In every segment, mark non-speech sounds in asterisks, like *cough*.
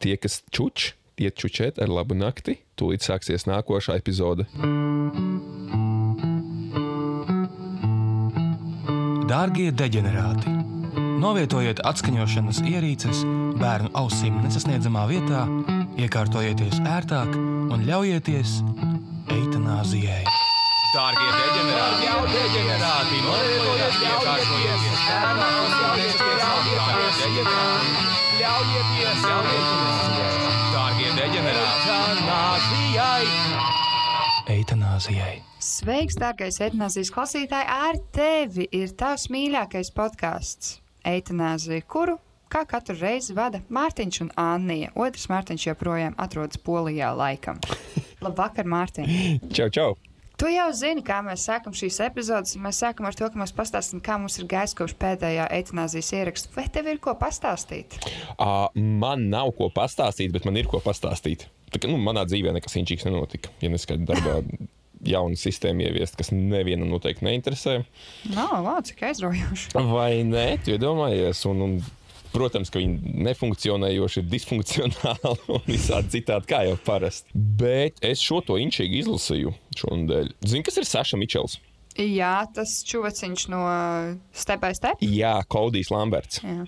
Tie, kas čuč, iet čučēt ar labu nakti, tūlīt sāksies nākošā epizode. Dārgie deģenerāti! Novietojiet atskaņošanas ierīces bērnu ausīm nesasniedzamā vietā, iekārtojieties ērtāk un ļaujieties eitanāzijai. Dārgie deģenerāti! Jau deģenerāti! Novietojiet, iekārtojieties bērnu Eitanāzijai! Sveiks, dārgais etnāzijas klausītāj! Ar tevi ir tavs mīļākais podkāsts Eitanāzija, kuru kā katru reizi vada Mārtiņš un Annija. Otrs Mārtiņš joprojām atrodas Polijā laikam. *laughs* Labvakar, Mārtiņ! Čau, čau! Tu jau zini, kā mēs sākam šīs epizodes. Mēs sākam ar to, ka mēs pastāstām, kā mums ir gājis kopš pēdējā eitanāzijas ieraksta. Vai tev ir ko pastāstīt? Uh, man nav ko pastāstīt, bet man ir ko pastāstīt. Tā, nu, manā dzīvē nekas inčīgs nenotika. Ja neskaidrs darbā jaunu sistēmu ieviest, kas nevienam noteikti neinteresē. Nav, no, cik aizraujoši. *laughs* Vai ne? Tu iedomājies, un, un Protams, ka viņi nefunkcionējoši ir disfunkcionāli *laughs* un visādi citādi, kā jau parasti. Bet es šo to inčīgi izlasīju šonadēļ. Zini, kas ir Saša Mičels? Jā, tas čūveciņš no Step by Step. Jā, Kodijs Lamberts. Jā,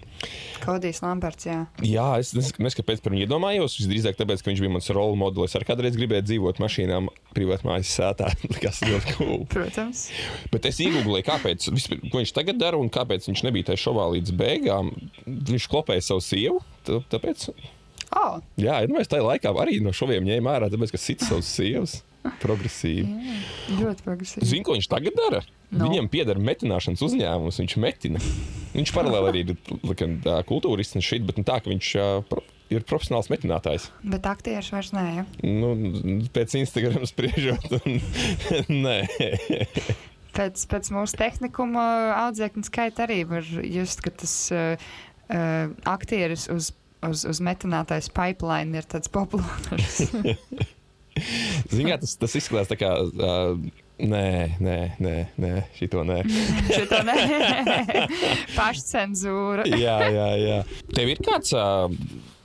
Kodijs Lamberts. Jā, jā es nezinu, kāpēc par viņu iedomājos. Visdrīzāk tāpēc, ka viņš bija mans role modelis. Ar kādreiz gribēju dzīvot mašīnām privātmājas sētā. *laughs* Tas ļoti cool. Protams. Bet es iegūlēju, kāpēc, vispār, viņš tagad dara un kāpēc viņš nebija tajā šovā līdz beigām. Viņš klopēja savu sievu. Tāpēc. Oh. Jā, nu, es tajā laikā arī no šoviem ņēmu ārā, tāpēc, ka cits savus sievas. Progresīvi. Jā, ļoti progresīvi. Zini, ko viņš tagad dara? No. Viņam pieder metināšanas uzņēmums, viņš metina. Viņš paralēli arī ir kultūrists un šit, bet tā, ka viņš uh, ir profesionāls metinātājs. Bet aktieris vairs nē. Ja? Nu, pēc Instagram spriežot, *laughs* nē. pēc, pēc mūsu tehnikuma audzēkņa skaita arī var just, ka tas uh, aktieris uz, uz, uz metinātājs pipeline ir tāds populārs. *laughs* Ziniet, tas, tas izskatās tā kā. Uh, Nē, nē, nē, nē šito nē. šito nē. *laughs* Pašcensūra. jā, jā, jā. Tev ir kāds uh,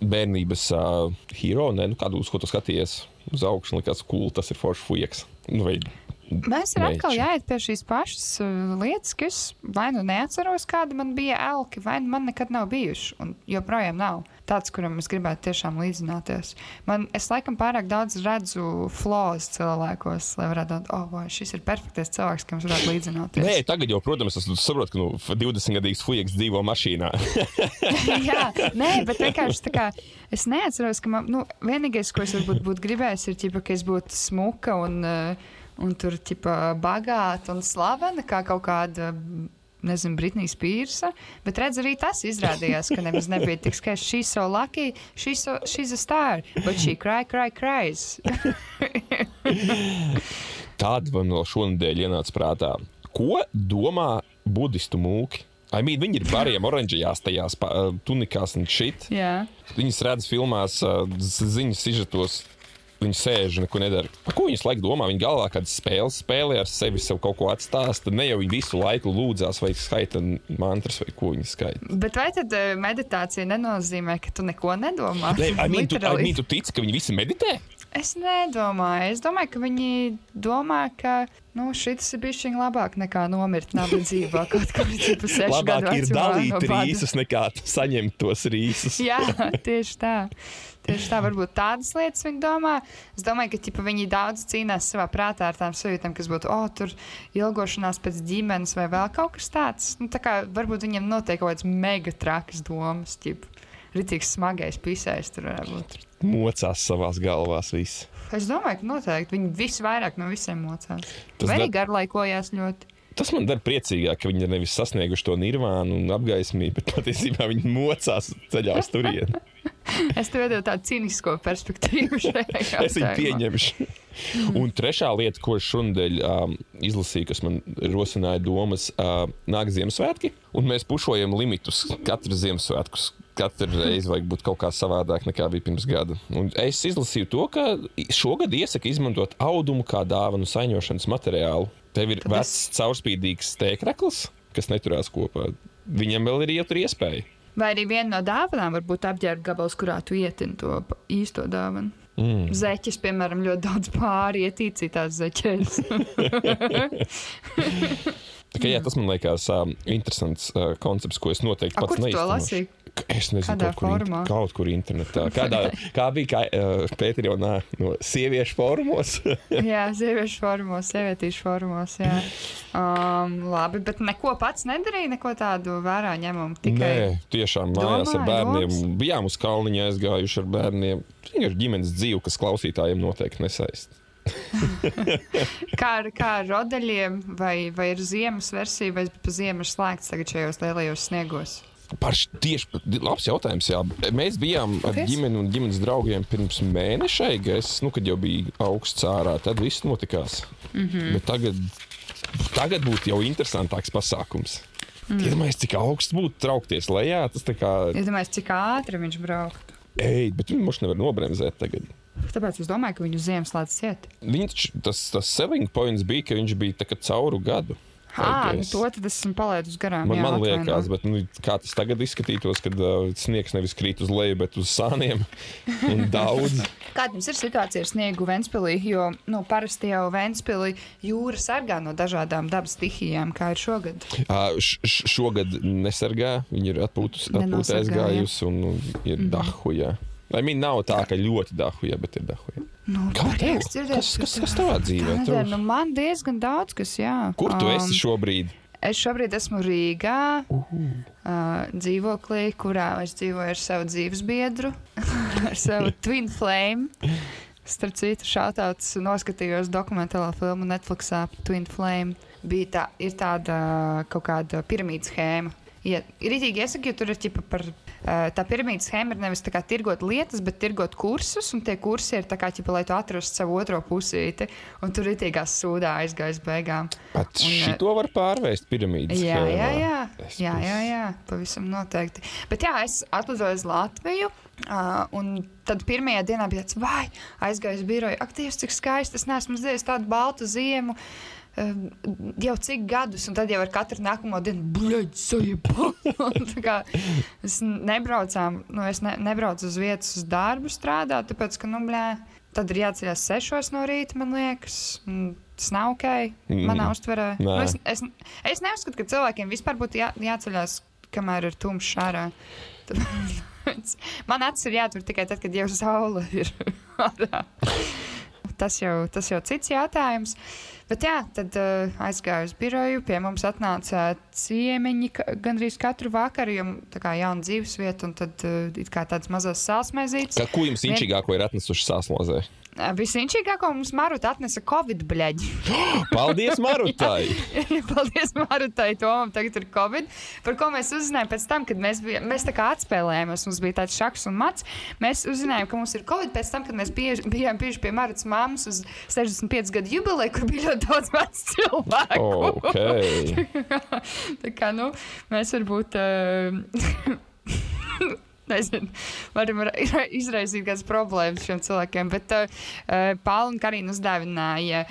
bērnības uh, hero, ne? Nu, kādu uz ko tu skaties uz augšu, likās, cool, tas ir foršs fujaks. Nu, vai Mēs varam atkal jāiet pie šīs pašas uh, lietas, ka es vai nu neatceros, kāda man bija elki, vai nu man nekad nav bijuši. Un joprojām nav tāds, kuram es gribētu tiešām līdzināties. Man, es laikam pārāk daudz redzu flaws cilvēkos, lai varētu teikt, oh, vai šis ir perfektais cilvēks, kam es varētu līdzināties. Nē, tagad jau, protams, es saprotu, ka nu, 20 gadīgs fujaks dzīvo mašīnā. *laughs* Jā, nē, bet *laughs* vienkārši tā kā es neatceros, ka man, nu, vienīgais, ko es varbūt būtu gribējis, ir, ķipa, ka es būtu smuka un uh, un tur ķipa bagāta un slavena, kā kaut kāda. Nezinu, Britnijas pīrsa, bet redz, arī tas izrādījās, ka nemaz nebija tik skaisti. She's so lucky, she's, so, she's a star, but she cry, cry, cries. *laughs* Tāda man vēl šonadēļ ienāca prātā. Ko domā budistu mūki? I mean, viņi ir bariem oranžajās tajās tunikās un šit. Jā. Viņas redz filmās, ziņas sižetos Viņi sēž un neko nedara. Par ko viņi laiku domā? Viņi galvā kādas spēles spēlē ar sevi, sev kaut ko atstāsta. Ne jau viņi visu laiku lūdzās vai skaita mantras vai ko viņi skaita. Bet vai tad uh, meditācija nenozīmē, ka tu neko nedomā? Nē, I mean, tu, I mean, tu tici, ka viņi visi meditē? Es nedomāju. Es domāju, ka viņi domā, ka nu, šis ir bijis viņa labāk nekā nomirt nabadzībā. Kaut kā tādu sešu labāk gadu ir dalīt no rīsus nekā saņemt tos rīsus. Jā, tieši tā. Tieši tā, varbūt tādas lietas viņi domā. Es domāju, ka ķipa, viņi daudz cīnās savā prātā ar tām sajūtām, kas būtu, oh, tur ilgošanās pēc ģimenes vai vēl kaut kas tāds. Nu, tā kā varbūt viņiem notiek kaut kāds mega trakas domas, ķipa. Ritīgs smagais pisējs tur varētu būt. Mocās savās galvās viss. Es domāju, ka noteikti viņi visvairāk no visiem mocās. Tas arī garlaikojās ļoti. Tas man dara priecīgāk, ka viņi ir nevis sasnieguši to nirvānu un apgaismību, bet patiesībā viņi mocās ceļā uz turieni. *laughs* *laughs* es tev devu tādu cīnisko perspektīvu šajā *laughs* es viņu pieņemšu. un trešā lieta, ko šodien um, izlasīju, kas man rosināja domas, uh, nāk Ziemassvētki, un mēs pušojam limitus katru Ziemassvētku. Katru reizi vajag būt kaut kā savādāk nekā bija pirms gada. Un es izlasīju to, ka šogad iesaka izmantot audumu kā dāvanu saņošanas materiālu. Tev ir Tad vecs, es... caurspīdīgs stēkreklis, kas neturās kopā. Viņam vēl ir ietur iespēja. Vai arī viena no dāvanām var būt apģērba gabals, kurā tu ietini to īsto dāvanu. Mm. Zeķis, piemēram, ļoti daudz pāri ietīcītās zeķēs. *laughs* Tā kā, jā, tas man liekas uh, interesants uh, koncepts, ko es noteikti A, pats kur Es nezinu, Kādā kaut kur, formā? kaut kur internetā. Kādā, *laughs* kā bija kā, uh, Pēterionā no sieviešu formos? *laughs* jā, sieviešu formos, sievietīšu formos. Jā. Um, labi, bet neko pats nedarīja, neko tādu vērā ņemumu. Tikai Nē, tiešām mājās ar Domāju, bērniem. domas. Bijām uz kalniņa aizgājuši ar bērniem. Vienkārši ģimenes dzīve, kas klausītājiem noteikti nesaist. *laughs* kā ar, kā ar rodeļiem, vai, vai ir ziemas versija, vai ir slēgts tagad šajos lielajos sniegos. Par tieši labs jautājums. Jā. Mēs bijām ar Paldies. ģimeni un ģimenes draugiem pirms mēneša, es, nu, kad jau bija augsts ārā. Tad viss notikās. Mm. -hmm. Bet tagad, tagad būtu jau interesantāks pasākums. Mm. Iedomājieties, cik augsts būtu traukties lejā. Tas tā kā, Es domāju, cik ātri viņš brauktu. ej, bet viņi mums nevar nobremzēt tagad. Tāpēc es domāju, ka viņu Ziemassvētku ciet. Viņš, tas, tas selling points bija, ka viņš bija cauru gadu. Ah, nu to tad esmu palaidis garām. Man, jā, man liekas, atvaino. bet nu, kā tas tagad izskatītos, kad uh, sniegs nevis krīt uz leju, bet uz sāniem *laughs* un daudz. Kāda jums ir situācija ar sniegu Ventspīlī? Jo nu, parasti jau Ventspīlī jūra sargā no dažādām dabas stihijām, kā ir šogad. Uh, šogad nesargā, viņi ir atpūtus, atpūtē aizgājusi un, un ir mm -hmm. dahuja. Lai viņi nav tā, ka ļoti dahuja, bet ir dahuja. Nu, Kā tev? dzirdēt, Kas, ka kas, kas tavā dzīvē? Tā Tev? nu, man diezgan daudz, kas jā. Kur tu Um, esi šobrīd? Es šobrīd esmu Rīgā, uh -huh. dzīvoklī, kurā es dzīvoju ar savu dzīves biedru, *laughs* ar savu Twin Flame. Starp citu, šāds noskatījos dokumentālo filmu Netflixā par Twin Flame. Bija tā, ir tāda kaut kāda piramīdas schēma. Ja, ir rītīgi iesaka, jo tur ir ķipa par. Tā piramīdas schēma ir nevis kā tirgot lietas, bet tirgot kursus, un tie kursi ir tā kā, ķipa, lai tu atrastu savu otro pusīti, un tur rītīgās sūdā aizgājis beigām. Bet un, šito var pārvērst piramīdas Jā, jā, schēmā. jā. Es jā, jā, jā, pavisam noteikti. Bet jā, es atlidoju uz Latviju. Uh, un tad pirmajā dienā bija tāds, vai aizgāju uz biroju, ak, Dievs, cik skaisti. Es neesmu redzējis tādu baltu ziemu. Uh, jau cik gadus, un tad jau ar katru nākamo dienu buļbuļsāģi. Mēs *laughs* nebraucām, nu, es ne, nebraucu uz vietas, uz darbu strādāt, tāpēc, ka, nu, blē, tad ir jāceļās sešos no rīta, man liekas. Tas nav ok. Manā Mm. uztverē. Nē. Nu, es, es, es neuzskatu, ka cilvēkiem vispār būtu jā, jāceļās, kamēr ir tumšs ārā. Tāpēc *laughs* Man acis ir jāatver tikai tad, kad jau saule ir *laughs* ārā. Tas jau, tas jau cits jautājums. Bet jā, tad uh, aizgāju uz biroju. Pie mums atnāca ciemiņi ka, gandrīz katru vakaru, jo tā kā jauna dzīvesvieta, un tad uh, it kā tādas mazas sāsmaizītes. Kā, ko jums inčīgāko ir atnesuši sāslozē? Visinčīgāko mums Maruta atnesa Covid bļaģi. *gasps* Paldies, Marutai! *laughs* Paldies, Marutai, Tomam, tagad ir Covid, par ko mēs uzzinājām pēc tam, kad mēs, bijām, mēs tā kā atspēlējāmies, mums bija tāds šaks un mats. Mēs uzzinājām, ka mums ir Covid pēc tam, kad mēs bieži, bijām bijuši pie Marutas mammas uz 65 gadu jubileju, kur bija ļoti daudz vecu cilvēku. Ok. *laughs* Tā kā, nu, mēs varbūt. Uh, *laughs* Nezinu, varam ra- ra- izraisīt kādas problēmas šiem cilvēkiem. Bet uh, uh, Pāvils un Karina uzdāvināja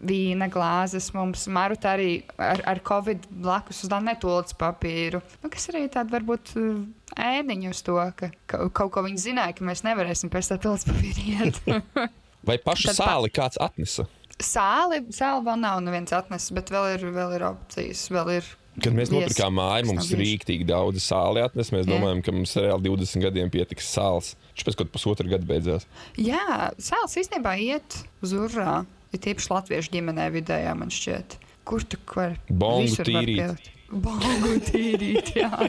vīna glāzes mums. Maruta arī ar, ar covid blakus uzdāvināja netolīdz papīru. Nu, kas arī tāda varbūt uh, ēniņa uz to, ka ka kaut ko viņi zināja, ka mēs nevarēsim pēc tam tolīdz papīru iet. *laughs* Vai pašu Tad pa- sāli kāds atnesa? Sāli, sāli vēl nav neviens atnesis, bet vēl ir, vēl ir opcijas. Vēl ir Kad mēs nopirkām māju, mums bijuši. rīktīgi daudz sāli atnes. Mēs Jā. domājam, ka mums reāli 20 gadiem pietiks sāls. Viņš pēc kaut pusotra gada beidzās. Jā, sāls īstenībā iet uz urā. Ir tieši latviešu ģimenē vidējā, man šķiet. Kur tu vari? Bongu tīrīt. Bongu tīrīt, jā. *laughs*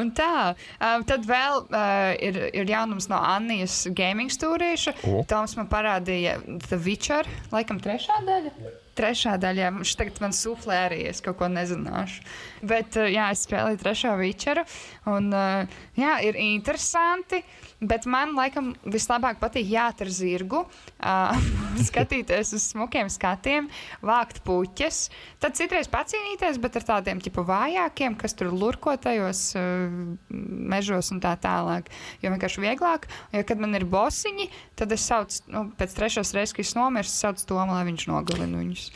Un tā, um, tad vēl uh, ir, ir jaunums no Annijas gaming stūrīša. O. Toms man parādīja The Witcher, laikam trešā daļa. Trešā daļā viņš tagad man suflē arī, es kaut ko nezināšu. Bet, uh, jā, es spēlēju trešo Witcheru. Un, uh, jā, ir interesanti, bet man laikam vislabāk patīk jāt ar zirgu, uh, *laughs* skatīties uz smukiem skatiem, vākt puķes. Tad citreiz pacīnīties, bet ar tādiem tipu vājākiem, kas tur lurko tajos uh, mežos un tā tālāk. Jo vienkārši vieglāk, jo kad man ir bosiņi, tad es saucu, nu, pēc trešās reizes, kad es nomirstu, saucu to, lai viņš nogalina viņus.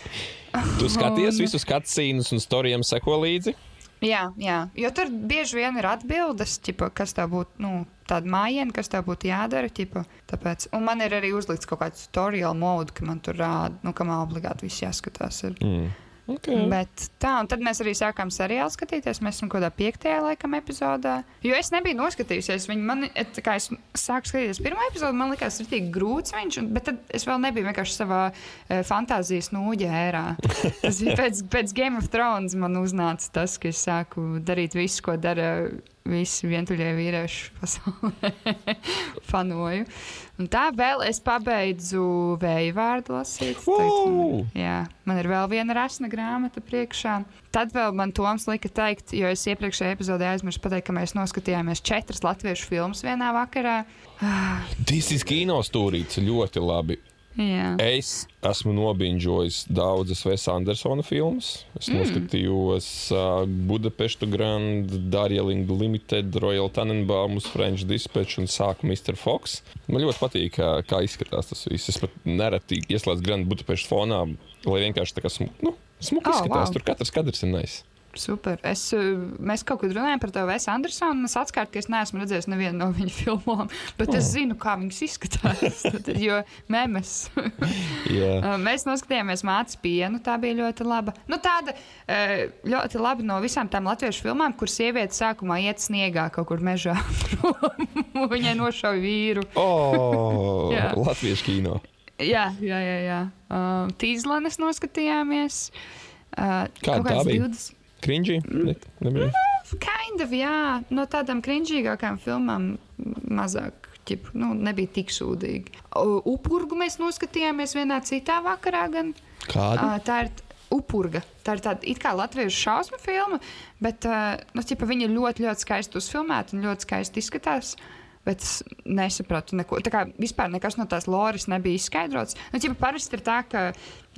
Tu skaties Un- visus cutscenes un storijiem seko līdzi. Jā, jā, jo tur bieži vien ir atbildes, ķipa, kas tev būtu, nu, tāda mājiņa, kas tev būtu jādara. Ķipa, tāpēc. Un man ir arī uzlikts kaut kāds tutorial mode, ka man tur rāda, nu, ka man obligāti viss jāskatās. Ir. Mm. Okay. Bet tā, un tad mēs arī sākām seriālu skatīties. Mēs esam kaut kādā piektajā laikam epizodē. Jo es nebiju noskatījusies. Viņu man, et, kā es sāku skatīties pirmo epizodu, man likās, ka ir grūts viņš, un, bet tad es vēl nebiju vienkārši savā uh, fantāzijas nūģa ērā. *laughs* Tas bija pēc, pēc Game of Thrones man uznāca tas, ka es sāku darīt visu, ko dara visi vientuļie vīrieši pasaulē. *laughs* Fanoju. Un tā vēl es pabeidzu vēju vārdu lasīt. Man, jā, man ir vēl viena rasna grāmata priekšā. Tad vēl man Toms lika teikt, jo es iepriekšējā epizodē aizmirsu pateikt, ka mēs noskatījāmies četras latviešu filmas vienā vakarā. *sighs* Tas ir kino stūrīts ļoti labi. Jā. Es esmu nobiņģojis daudzas Vesa Andersona filmas. Es mm. noskatījos uh, Budapestu Grand, Darjeeling Limited, Royal Tannenbaums, French Dispatch un sāku Mr. Fox. Man ļoti patīk, kā, kā izskatās tas viss. Es pat nereti ieslēdzu Grand Budapestu fonā, lai vienkārši tā kā smu, nu, smuki Oh, izskatās. wow. Tur katrs kadrs ir nice. Super. Es, uh, mēs kaut kad runājām par to Vēsu Andersonu. Es atklāju, ka es neesmu redzējis nevienu no viņa *laughs* filmām, bet oh. es zinu, kā viņas izskatās. *laughs* Tad, jo. *laughs* Jā. Uh, Mēs noskatījāmies mātes pienu. Tā bija ļoti laba. Nu, tāda uh, ļoti laba no visām tām latviešu filmām, kur sieviete sākumā iet sniegā kaut kur mežā. Viņai nošauja vīru. Oh. Latviešu kino. Jā, jā, jā. jā. Uh, Tīzlanes noskatījāmies. Uh, Kāda tā bija? 20 Krinģī? Ne, nebija. Kind of, jā, no tādām crinžīgākām filmām mazāk. Ķip, nu, nebija tik sūdīgi. Upurgu mēs noskatījāmies vienā citā vakarā. Gan. Kāda? Uh, tā ir upurga. Tā ir tāda it kā latviešu šausmu filma, bet uh, nu, ķipa, viņa ļoti, ļoti skaisti uzfilmēta un ļoti skaisti izskatās. Bet es nesapratu neko. Tā kā vispār nekas no tās loras nebija izskaidrots. Nu, ķipa, parasti ir tā, ka,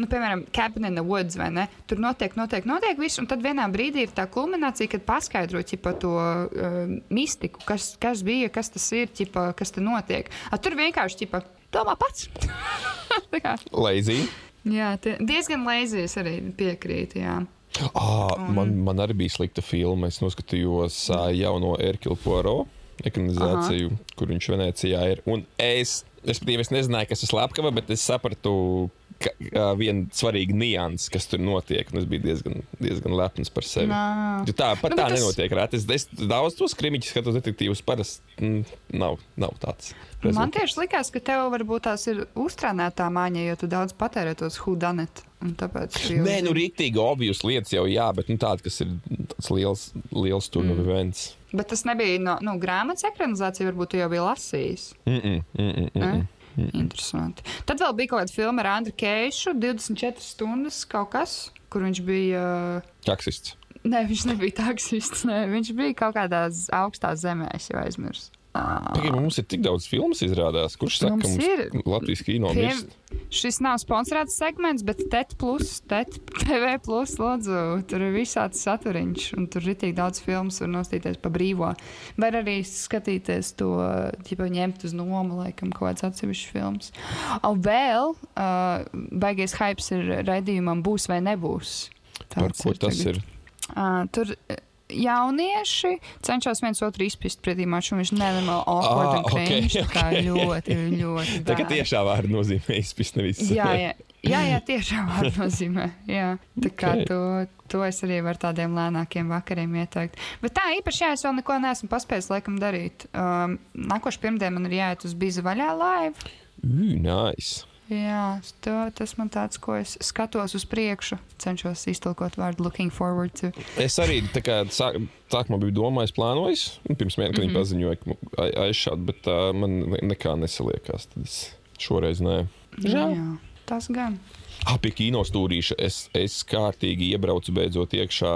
nu, piemēram, Cabin in the Woods vai ne? Tur notiek, notiek, notiek viss, un tad vienā brīdī ir tā kulminācija, kad paskaidro ķipa, to uh, mistiku, kas, kas bija, kas tas ir, ķipa, kas tur notiek. A, tur vienkārši ķipa, domā pats. *laughs* Lazy. jā, tie, diezgan leizijas arī piekrīt. Jā. Ah, man, man arī bija slikta filma. Es noskatījos uh, jauno Erkila Poro ekranizāciju, Aha. kur viņš Venecijā ir. Un es, es patiesi nezināju, kas ir slepkava, bet es sapratu ka, vienu svarīgu niansu, kas tur notiek. Es biju diezgan, diezgan lepns par sevi. Jo tā pat Nu, tā tas- nenotiek. reti. Es, es daudz tos krimiņus skatos detektīvus. Parasti mm, nav, nav tāds. Man rezultāts. tieši likās, ka tev varbūt tās ir uztrānētā māņa, jo tu daudz patērē tos hudanet. Tāpēc jau Nē, nu rīktīgi obvijas lietas jau jā, bet nu, tāda, kas ir tāds liels, liels tur mm. events. Bet tas nebija no nu, grāmatas ekranizācija, varbūt tu jau biji lasījis. Mm -mm, mm -mm, mm Ne? Interesanti. Tad vēl bija kaut kāda filma ar Andriu Keišu, 24 stundas kaut kas, kur viņš bija. uh, Taksists. Nē, viņš nebija taksists. Nē, viņš bija kaut kādā augstā zemē, es jau aizmirsu. Pagaid, mums ir tik daudz filmu izrādās. Kurš saka, Mums ka mums ir. Latvijas kino mirst? Šis nav sponsorēts segments, bet TET, plus, TET TV, plus, lūdzu, tur ir visāds saturiņš, un tur ir tik daudz filmu, var nostīties pa brīvo. Vai arī skatīties to, ja ņemt uz nomu, laikam, kaut kāds atsevišķs films. Un vēl, uh, baigais hypes ir raidījumam, būs vai nebūs. Par Tāds ko tas tagad. ir? Uh, tur jaunieši cenšas viens otru izpist pretī maču, un viņš nenormāli awkward Ah, un cringe. ok, tā kā ļoti, ļoti. Tā kā tiešā vārda nozīmē izpist nevis. Jā, jā, jā, jā tiešām tā *laughs* nozīmē. Jā. Tā kā Ok. to, to es arī varu tādiem lēnākiem vakariem ieteikt. Bet tā īpaši, jā, es vēl neko neesmu paspējis laikam darīt. Um, Nākošais pirmdien man ir jāiet uz bīza vaļā laivu. Ugh, nice. Jā, to, tas man tāds, ko es skatos uz priekšu, cenšos iztulkot vārdu looking forward to. Es arī tā kā sāk, sākumā biju domājis, plānojis, un pirms mēneša, kad Mhm. viņi paziņoja, ka ai- aizšādi, bet uh, man ne- nekā nesaliekās. Tad es šoreiz nē. Žēl. Jā, tas gan. Ah, pie kino stūrīša es, es kārtīgi iebraucu beidzot iekšā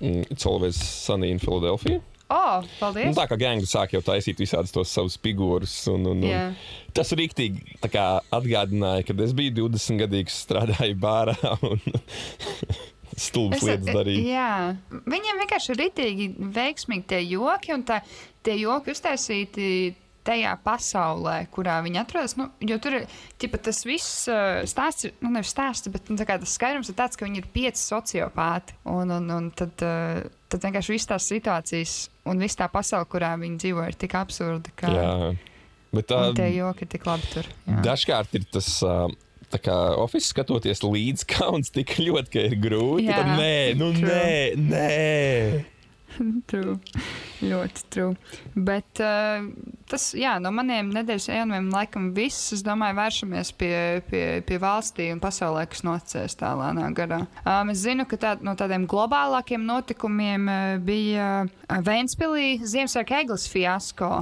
mm, Celvēs Sunny oh, Nu, paldies! tā kā gēnga sāk jau taisīt visādus tos savus figūrus. Un, un, un tas rīktīgi atgādināja, kad es biju 20 gadīgs, strādāju bārā un *laughs* stulbas lietas darīju. Jā, viņiem vienkārši ir ritīgi veiksmīgi tie joki, un tā, tie joki uztaisīti tajā pasaulē, kurā viņi atrodas. Nu, jo tur ir ķipa, tas viss uh, stāsts, nu, nevis stāsts, bet nu, tas skaidrums ir tāds, ka viņi ir pieci sociopāti. Un, un, un tad uh, tad vienkārši visas tās situācijas un viss tā pasaule, kurā viņi dzīvo, ir tik absurda. Ka, Jā. Bet tā un tie joki ir tik labi tur. jā. dažkārt ir tas. ā, Tā kā oficiāli skatoties līdzi, kauns tik ļoti, ka ir grūti. Jā, Tad nē, nu true. nē, nē. *laughs* True. Ļoti true. Bet uh, tas, jā, no maniem nedēļas ēnumiem laikam viss, es domāju, vēršamies pie, pie, pie valstī un pasaulē, kas noticēs tā lēnā garā. Um, es zinu, ka tā, no tādiem globālākiem notikumiem uh, bija uh, Vēnspilī Ziemassvētku eglis fiasko.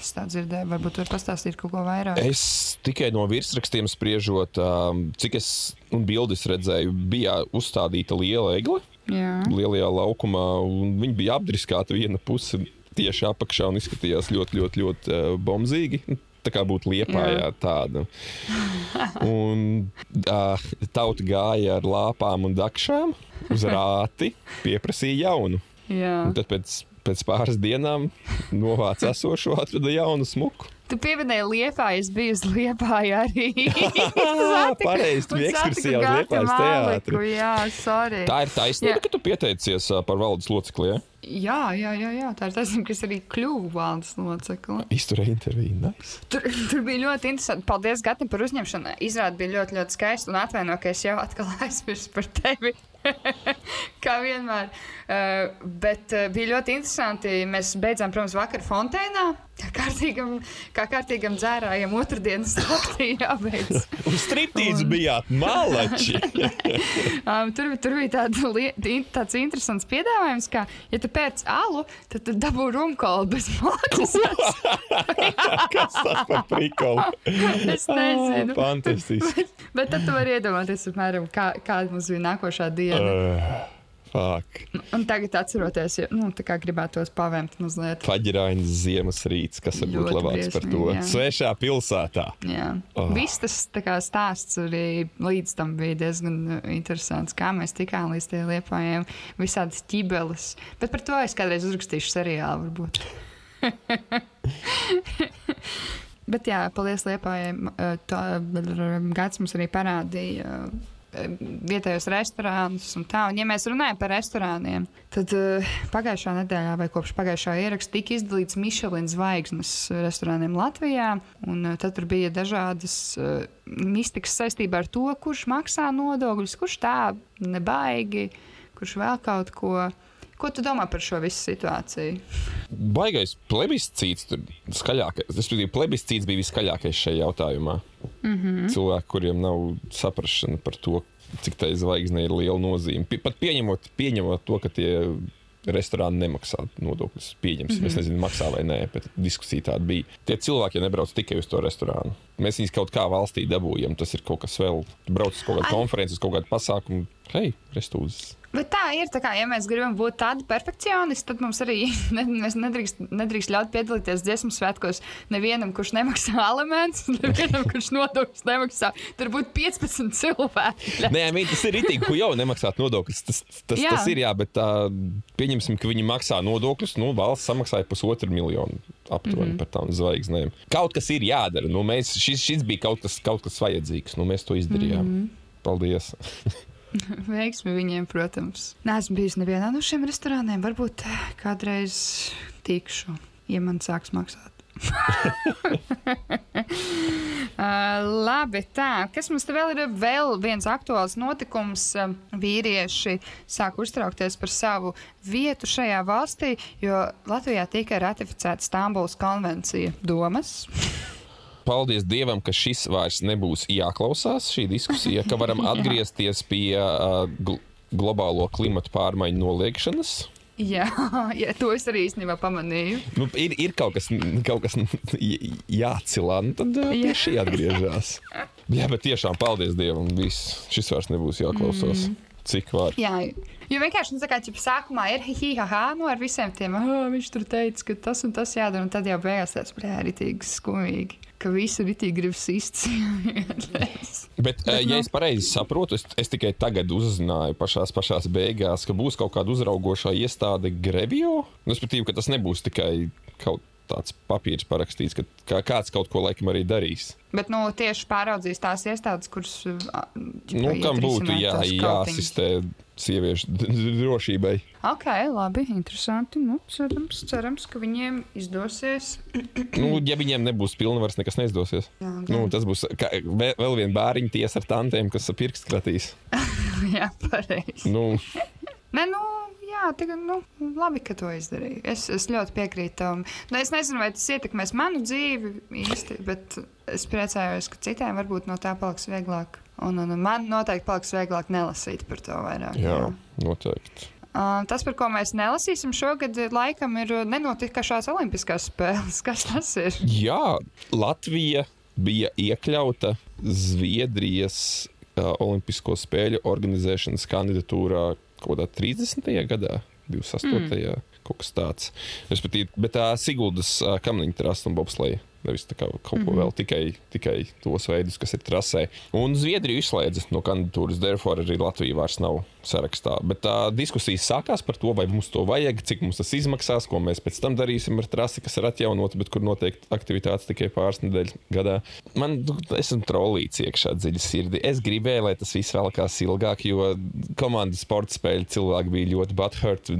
Es tā dzirdēju, varbūt tur pastāstīt kaut ko vairāk. Es tikai no virsrakstiem spriežot, um, cik es un bildes redzēju, bija uzstādīta liela egle Jā. lielajā laukumā, viņi bija apdriskāti viena puse tieši apakšā un izskatījās ļoti, ļoti, ļoti uh, bombzīgi. Tā kā būtu liepājā tāda. Un uh, tauta gāja ar lāpām un dakšām uz *laughs* rāti, pieprasīja jaunu. Tad pēc, pēc pāris dienām novāca esošo, atrada jaunu smuku. Tu pieminēji Liepāju, es biju uz Liepāju *laughs* arī. *laughs* Pareizi, tu biji ekskursijā uz Gati teātri. Jā, sorry. Tā ir taisnība, ka tu pieteicies par valdes locekli. Ja? Jā, jā, jā, jā, tā ir taisnība, kas arī kļuva valdes locekli. Izturēja interviju. Nice. Tur, tur bija ļoti interesanti. Paldies, Gatam, par uzņemšanu. Izrāda bija ļoti, ļoti skaista. Un atvainojiet, ka es jau atkal *laughs* aizmirsu par tevi. Kā vienmēr. Uh, bet uh, bija ļoti interesanti. Mēs beidzām, protams, vakar Fontēnā. Kā kārtīgam, kā kārtīgam dzērājam, otrdienas naktī jābeidz. Uz striptīzi bijāt malači. *laughs* Um, tur, tur bija tāda, lie- in- tāds interesants piedāvājums, ka, ja tu pēc alu, tad tu dabū rumkolu bez maksas. *laughs* Kas tas par prikolu? *laughs* es nezinu. Fantastiski. Bet tad tu vari iedomāties, apmēram, kā, kāda mums bija nākošā diena. Uh, fuck. Un tagad, atceroties, ja, nu, tā kā gribētos pavēmt mazliet. Paģirāņas ziemas rīts, kas būt Ļoti labāks par to. jā. Svešā pilsētā. Jā. Oh. Viss tas kā, stāsts arī līdz tam bija diezgan uh, interesants. Kā mēs tikām līdz tiem liepājiem, visādas ķibeles. Bet par to es kādreiz uzrakstīšu seriālu, varbūt. *laughs* Bet jā, paldies Liepājai. Gads mums arī parādīja uh, vietējos restorānus un tā. Un, ja mēs runājam par restorāniem, tad uh, pagājušā nedēļā vai kopš pagājušā ieraksta tika izdalīts Michelin zvaigznes restorāniem Latvijā. Un, uh, tad bija dažādas uh, mistikas saistībā ar to, kurš maksā nodokļus, kurš tā nebaigi, kurš vēl kaut ko. Ko tu domā par šo visu situāciju? Baigais plebiscīts, tur skaļākais. Es domāju, plebiscīts bija viskaļākais šajā jautājumā. Mm Mhm. -hmm. Cilvēki, kuriem nav saprašana par to, cik tai zvaigznei ir liela nozīme. Pat pieņemot, pieņemot to, ka tie restorāni nemaksā nodokļus. Pieņemsim, mm -hmm. es nezinu, maksā vai nē, bet diskusija tāda bija. Tie cilvēki nebrauc tikai uz to restorānu. Mēs viņus kaut kā valstī dabūjam. Tas ir kaut kas vēl. Brauc uz kaut kādu konferenci, uz kaut kādu pasākumu. Hei, restūzes! Bet tā ir. Tā kā, ja mēs gribam būt tādi perfekcionisti, tad mums arī *laughs* ne, nedrīkst, nedrīkst ļaut piedalīties dziesmu svētkos nevienam, kurš nemaksā *laughs* alimentus, nevienam, kurš nodokļus nemaksā. Tur būtu 15 cilvēki. *laughs* Nē, mīt, tas ir rītīgi, ko jau nemaksāt nodokļus. Tas, tas, Jā. tas ir jā, bet tā, pieņemsim, ka viņi maksā nodokļus. Nu, valsts samaksāja pusotru miljonu aptuveni mm -hmm. par tām zvaigznēm. Kaut kas ir jādara. Nu, mēs, šis, šis bija kaut kas, kaut kas vajadzīgs. Nu, mēs to izdarījām. Mm -hmm. Paldies! *laughs* Veiksmi viņiem, protams. Nē, esmu bijis nevienā no šiem restorāniem. Varbūt eh, kādreiz tikšu, ja man sāks maksāt. Uh, *laughs* labi, tā. Kas mums te vēl ir? Vēl viens aktuāls notikums. Uh, Vīrieši sāk uztraukties par savu vietu šajā valstī, jo Latvijā tika ratificēta Stambulas konvencija. Domas? *laughs* Paldies Dievam, ka šis vairs nebūs jāklausās, šī diskusija, ka varam *laughs* atgriezties pie uh, gl globālo klimatu pārmaiņu noliekšanas. Jā, *laughs* jā, to es arī īstenībā pamanīju. Nu, ir, ir kaut kas, kaut kas *laughs* jāatcilā, nu tad Jā. šī atgriežas. Jā, bet tiešām paldies Dievam. Viss. Šis vairs nebūs jāklausās. Mm. Cik var? Jā, jo vienkārši nu, kā ķip, sākumā ir hihihaha, nu ar visiem tiem, oh, viņš tur teica, ka tas un tas jādara, un tad jau beigās tas bija ritīgi skumīgi, ka visu ritīgi grib sist. *laughs* Bet, bet ja es pareizi saprotu, es, es tikai tagad uzzināju pašās, pašās beigās, ka būs kaut kāda uzraugošā iestāde Grevio. Nu, Respektīvi, ka tas nebūs tikai kaut tāds papīrs parakstīts, ka kā, kāds kaut ko laikam arī darīs. Bet nu, tieši pāraudzīs tās iestādes, kuras. Nu, iet kam būtu jā, jāasistē sieviešu drošībai? Ok, labi, interesanti. Nu, cerams, cerams, ka viņiem izdosies. Nu, ja viņiem nebūs pilnvars, nekas neizdosies. Jā, Nu, gan. tas būs kā, vē- vēl viena bāriņa tiesa ar tantiem, kas pirksts kratīs. *laughs* jā pareizi. Nu, Nē, nu, jā, tagad, nu, labi, ka to izdarīju. Es, es ļoti piekrītu tam. Nu, es nezinu, vai tas ietekmēs manu dzīvi īsti, bet es priecājos, ka citiem varbūt no tā paliks vieglāk. Un, un, un man noteikti paliks vieglāk nelasīt par to vairāk. jā, noteikti. Uh, tas, par ko mēs nelasīsim šogad, laikam ir uh, nenotikušās Olimpiskās spēles. *laughs* Kas tas ir? Jā, Latvija bija iekļauta Zviedrijas uh, Olimpisko spēļu organizēšanas kandidatūrā kaut kādā 30. gadā, 28. Mm. kaut kas tāds. Respektīvi, bet tā Siguldas kamniņa trasta un bobsleja. Nevis tā kā kaut ko vēl, tikai, tikai tos veidus, kas ir trasē. Un Zviedrija izslēdza no kandidatūras, therefore arī Latvija vairs nav sarakstā. Bet tā diskusija sākās par to, vai mums to vajag, cik mums tas izmaksās, ko mēs pēc tam darīsim ar trasi, kas ir atjaunota, bet kur notiek aktivitātes tikai pāris nedēļas gadā. Man nu, esmu trolīts iekšā dziļi sirdī. Es gribēju, lai tas viss vēlkās ilgāk, jo komandas sporta spēļu cilvēki bija ļoti butthurt,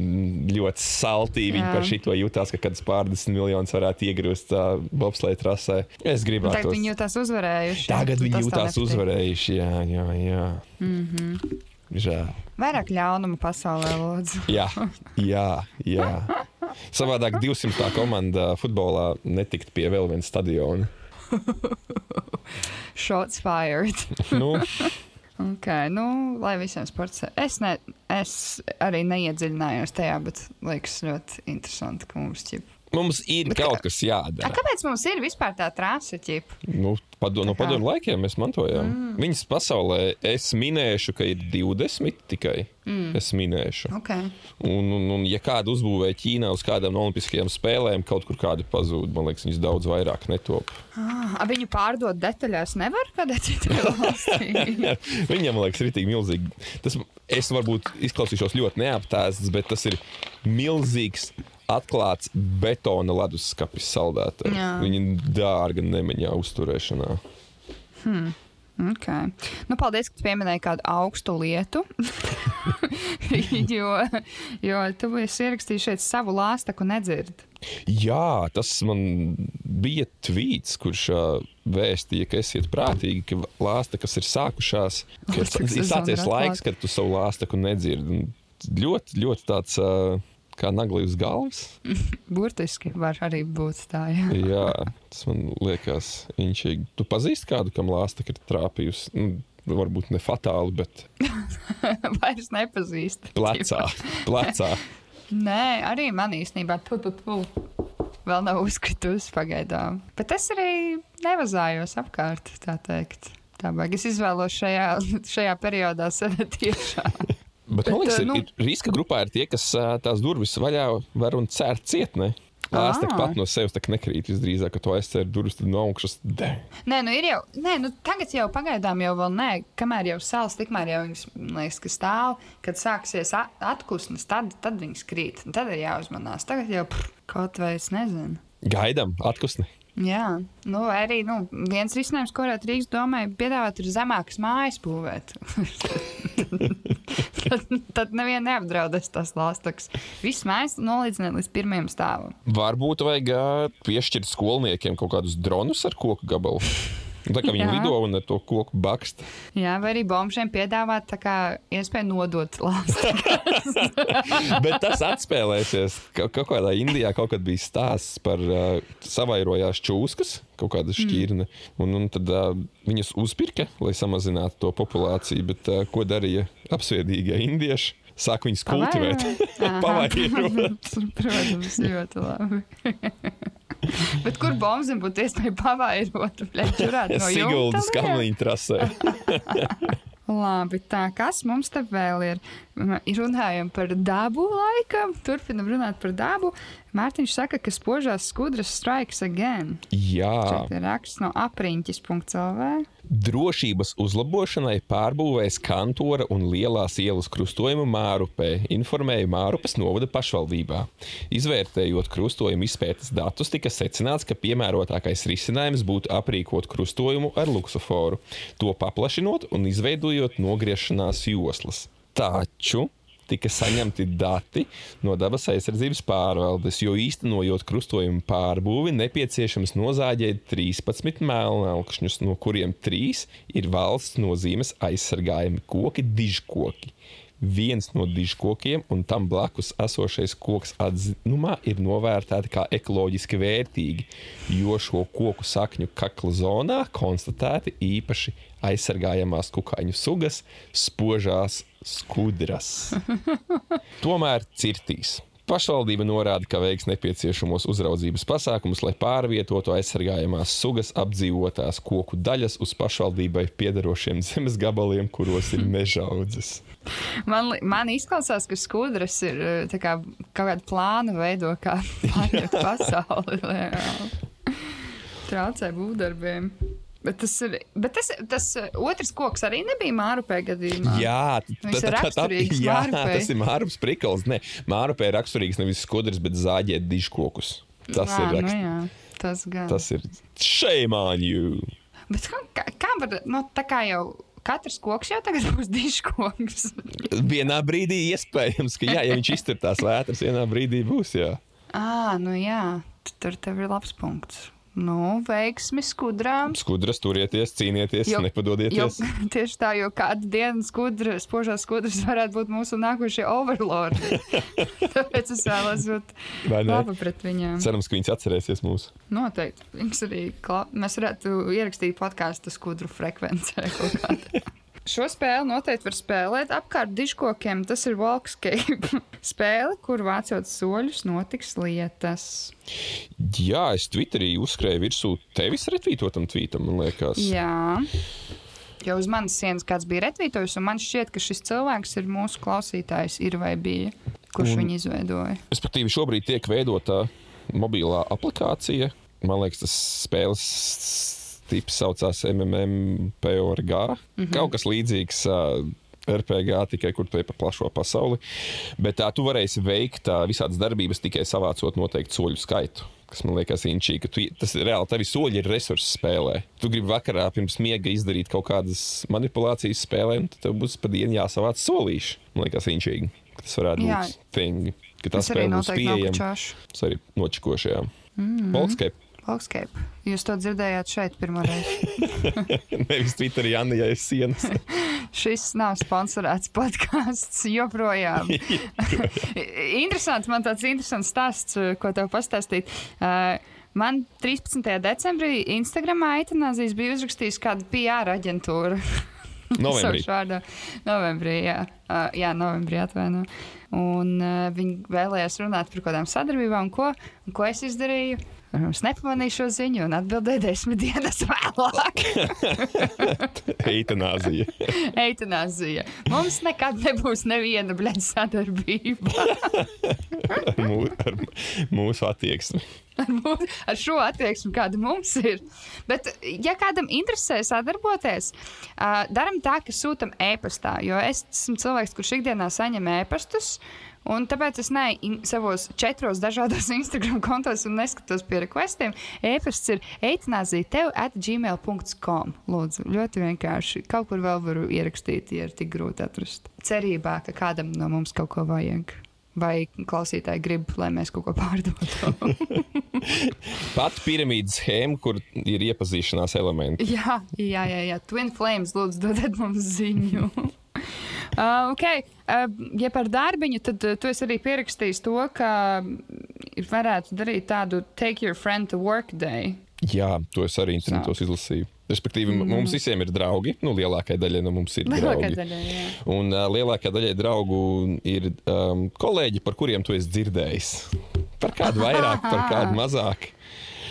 ļoti saltīgi. Viņi par šito jutās, ka kāds pārdesmit miljonus varētu iegrūst tā bobsleja trasē. Es gribētu. Tagad viņi jūtas uzvarējuši. Tagad viņi Tas tā jūtās nepatīk. uzvarējuši. Jā, jā, jā. Mm -hmm. Žēl. Vairāk ļaunuma pasaulē, lūdzu. Jā, jā, jā. Savādāk 200. komanda futbolā netikt pie vēl viena stadiona. *laughs* Shots fired. Nu, Okay, nu, lai visiem sports. Es, ne, es arī neiedziļinājos tajā, bet liekas ļoti interesanti, ka mums ķip. Mums ir Bet kaut kas A, jādara. kāpēc mums ir vispār tā trāsa ķip? Nu, pado, no padomu laikiem mēs mantojām. Mm. Viņas pasaulē es minēšu, ka ir 20 tikai. Mm. Es minēšu. Okay. Un, un, un, ja kādu uzbūvēja Ķīnā uz kādām Olimpiskajām spēlēm, kaut kur kāda pazūd, man liekas, viņas daudz vairāk netop. Ah, viņu pārdot detaļās nevar kādā citā *laughs* valstī. *laughs* Viņam, liekas, tik milzīgi. Tas, es varbūt izklausīšos ļoti neaptēsts, bet tas ir milzīgs. Atklāts betona leduskapis saldētā. Viņa dārga nemiņā uzturēšanā. Okay. Nu, paldies, ka pieminēji kādu augstu lietu. *laughs* jo, jo tu esi ierakstījis šeit savu lāstaku nedzird. Jā, tas man bija tvīts, kurš ā, vēstīja, ka esiet prātīgi, ka lāsta, kas ir sākušās, ka ir sācies laiks, kad tu savu lāstaku nedzirdi. Un Ļoti, ļoti tāds ā, kā nagli uz galvas. *laughs* Burtiski var arī būt tā. Jā. Jā, tas man liekas inčīgi. Tu pazīsti kādu, kam lāsta ir trāpījusi? Nu, varbūt ne fatāli, bet *laughs* Vairs nepazīst. plecā. plecā. *laughs* Nē, arī man īstenībā tu, tu, tu. vēl nav uzkritusi pagaidām. Bet es arī nevazājos apkārt, tā teikt. Tā baigi. Es izvēlos šajā, šajā periodā sēdēt iekšā. Bet, Bet, man liekas, ā, ir, nu- ir riska grupā ir tie, kas ā, tās durvis vaļā var un cērt cietnē. Lāsta Ā. pat no sevis tā nekrīt. Visdrīzāk, ka tu aizcer durvis no augšas. Dē. Nē, nu ir jau, nē, nu tagad jau pagaidām jau vēl nē, kamēr jau sāls, tikmēr jau viņas, liekas, ka stāv, kad sāksies a- atkusnes, tad, tad viņas krīt. Tad ir jāuzmanās. Tagad jau pff, kaut vai es nezinu. Gaidām, atkusni. Jā, nu, arī nu, viens risinājums, ko varētu Rīgas domai piedāvāt, ir zemākas mājas būvēt. *laughs* tad, tad nevienu neapdraudēs tas lāstaks. Viss mājas nolīdzināt līdz pirmajam stāvam. Varbūt vajag piešķirt skolniekiem kaut kādus dronus ar koku gabalu. Tā kā viņi Jā. lido un ar to koku bakst. Jā, vai arī bombžiem piedāvāt tā kā iespēju nodot lāstaks. *laughs* Bet tas atspēlēsies. Ka- Kaut kādā Indijā kaut kad bija stāsts par uh, savairojās čūskas, kaut kāda šķirne. Un, un tad uh, viņas uzpirka, lai samazinātu to populāciju. Bet uh, ko darīja apsviedīgie indieši? Sāk viņus kultivēt. Pavairot. *laughs* *laughs* Protams, ļoti labi. *laughs* Bet kur bombzim būtu iespēja pavairot? No *laughs* Siguldas kamliņa trasē. *laughs* Labi, tā kas mums te vēl ir? Runājam par dabu laikam, turpinam runāt par dabu. Mārtiņš saka, ka spožās skudras strikes again. Jā, Šeit ir raksts no apriņķis.lv. drošības uzlabošanai pārbūvēs kantora un lielās ielas krustojumu Mārupē, informēja Mārupes novada pašvaldībā. Izvērtējot krustojumu izpētes datus, tika secināts, ka piemērotākais risinājums būtu aprīkot krustojumu ar luksuforu, to paplašinot un izveidojot nogriešanās joslas. Taču tika saņemti dati no dabas aizsardzības pārvaldes, jo īstenojot krustojumu pārbūvi, nepieciešams nozāģēt 13 melnākšņus, no kuriem 3 ir valsts nozīmes aizsargājami koki, dižkoki. Viens no dižkokiem un tam blakus esošais koks atzinumā ir novērtēti kā ekoloģiski vērtīgi, jo šo koku sakņu kakla zonā konstatēti īpaši aizsargājamās kukaiņu sugas, spožās skudras. *laughs* Tomēr cirtīs. Pašvaldība norāda, ka veiks nepieciešamos uzraudzības pasākumus, lai pārvietotu aizsargājamās sugas apdzīvotās koku daļas uz pašvaldībai piederošiem zemes gabaliem, kuros ir *laughs* mežaudzes. Man, man izklausās, ka skudras ir eh, kā, kaut kāda plāna veido, kā *laughs* pārņemt pasauli. Traucē būvdarbiem. Bet tas ir. Bet tas, tas eh, otrs koks arī nebija Mārupē gadījumā. Jā, Viņš ir raksturīgs jā, Mārupei. tas ir Mārupes prikals. Nē, Mārupē ir raksturīgs nevis skudras, bet zāģēt dižkokus. Tas Ā, ir nu rakst... jā, tas gan. Tas ir shame on you. Bet kā, kā, var, nu, tā kā jau katrs koks jau tagad *laughs* būs diškoks. Vienā brīdī iespējams, ka jā, ja viņš iztur tās vētras, vienā brīdī būs. Jā. Ā, nu jā, tur tev ir labs punkts. Nu, veiksmi skudrām. Skudras turieties, cīnieties, Jo- nepadodieties. Jo, *laughs* tieši tā, jo kādu dienu skudra, spožās skudras varētu būt mūsu nākošie overlordi. *laughs* Tāpēc es vēlos būt laba pret viņiem. Cerams, ka viņas atcerēsies mūs. Noteikti. Viņas arī klā... mēs varētu ierakstīt podkāstu skudru frekvencē. kaut kādā. *laughs* Šo spēli noteikti var spēlēt apkārt diškokiem. Tas ir Walkscape *laughs* spēle, kur vācot soļus notiks lietas. Jā, es Twitterī uzskrēju virsū tevis retvītotam tvītam, man liekas. Jā. Jo uz manas sienas kāds bija retvītojis, un man šķiet, ka šis cilvēks ir mūsu klausītājs, ir vai bija, kurš Un- viņu izveidoja. Respektīvi, šobrīd tiek veidota mobilā aplikācija. Man liekas, tas spēles tips saucās MMPORG. Mm -hmm. Kaut kas līdzīgs. Uh, RPG tikai kur te pa plašo pasauli. Bet tā tu varēsi veikt uh, visādas darbības tikai savācot noteiktu soļu skaitu. Kas man liekas, inčīgi, ka tu, tas ir reāli. Tavi soļi ir resursi spēlē. Tu gribi vakarā pirms miega izdarīt kaut kādas manipulācijas spēlē, un tad tev būs pa dienu jāsavāc solīši. Man liekas, inčīgi. Tas varētu Jā. būt thing, ka tā Tas spēle būs pieejama. Tas arī nočikošajā. Mm. Volkscape. Walkscape. Jūs to dzirdējāt šeit pirmo reizi. *laughs* Nevis Twitterī, Anna, ja ir sienas. *laughs* Šis nav sponsorēts podkāsts joprojām. *laughs* Interesants, man tāds interesants stāsts, ko tev pastāstīt. Uh, Man 13. decembrī Instagramā Eitanāzijas bija uzrakstījis kāda PR aģentūra. Novembrī. Novembrī, jā. Uh, jā, novembrī atvaino. Un uh, viņi vēlējās runāt par kaut kādām sadarbībām, ko, un ko es izdarīju. Es nepamanīju šo ziņu un atbildēju desmit dienas vēlāk. *laughs* Eitanāzija. *laughs* Eitanāzija. Mums nekad nebūs neviena blēņa sadarbība ar, mū, ar mūsu attieksmi. ar, mūs, ar šo attieksmi, kāda mums ir. Bet, ja kādam interesē sadarboties, uh, darām tā, ka sūtām e-pastā. Jo es esmu cilvēks, kurš ikdienā saņem e-pastus. Un tāpēc es neju savos četros dažādos *laughs* Instagram kontos un neskatos pie requestiem. E-pasts ir eitanāzija tev at gmail.com. Lūdzu, ļoti vienkārši. Kaut kur vēl varu ierakstīt, ja ir tik grūti atrast. Cerībā, ka kādam no mums kaut ko vajag. Vai klausītāji grib, lai mēs kaut ko pārdotu? *laughs* Pat piramīdas schēma, kur ir iepazīšanās elementi. jā, jā, jā, jā. Twin Flames, lūdzu, dodiet mums ziņu. *laughs* Uh, okay. uh, ja par darbiņu, tad uh, tu arī pierakstījis to, ka mm, varētu darīt tādu take your friend to work day. Jā, to es arī internetos izlasīju. Respektīvi, mm. mums visiem ir draugi. Nu, lielākajai daļai no mums ir Lielākā draugi. daļa, jā. Un uh, lielākā daļai draugu ir um, kolēģi, par kuriem tu esi dzirdējis. Par kādu vairāk, par kādu *laughs* mazāk.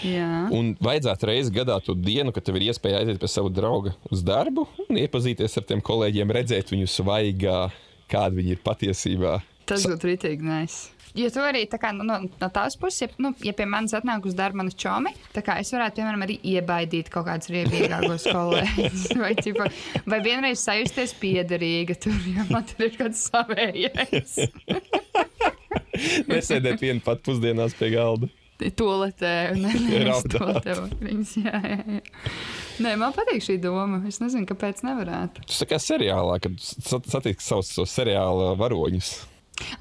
Jā. Un vajadzētu reizi gadā to dienu, kad tev ir iespēja aiziet pie sava drauga uz darbu un iepazīties ar tiem kolēģiem, redzēt viņu svaigā, kāda viņi ir patiesībā. Tas būtu rītīgi nice. Jo tu arī tā kā, nu, no, no tās puses, ja, nu, ja pie manis atnāk uz darbu mana čomi, tā kā es varētu, piemēram, arī iebaidīt kaut kādus riebīgākos *laughs* kolēģus. Vai, ķipa, vai vienreiz sajusties piederīga tur, jo man tur ir kāds savējais. *laughs* Nesēdēt vienu pat pusdienās pie galda. Toletē, *laughs* nevis Raudāt. toletē. vakariņas, Jā, jā, jā. Nē, man patīk šī doma. Es nezinu, kāpēc nevarētu. Tas kā seriālā, kad sat- satiek savus tos seriāla varoņus.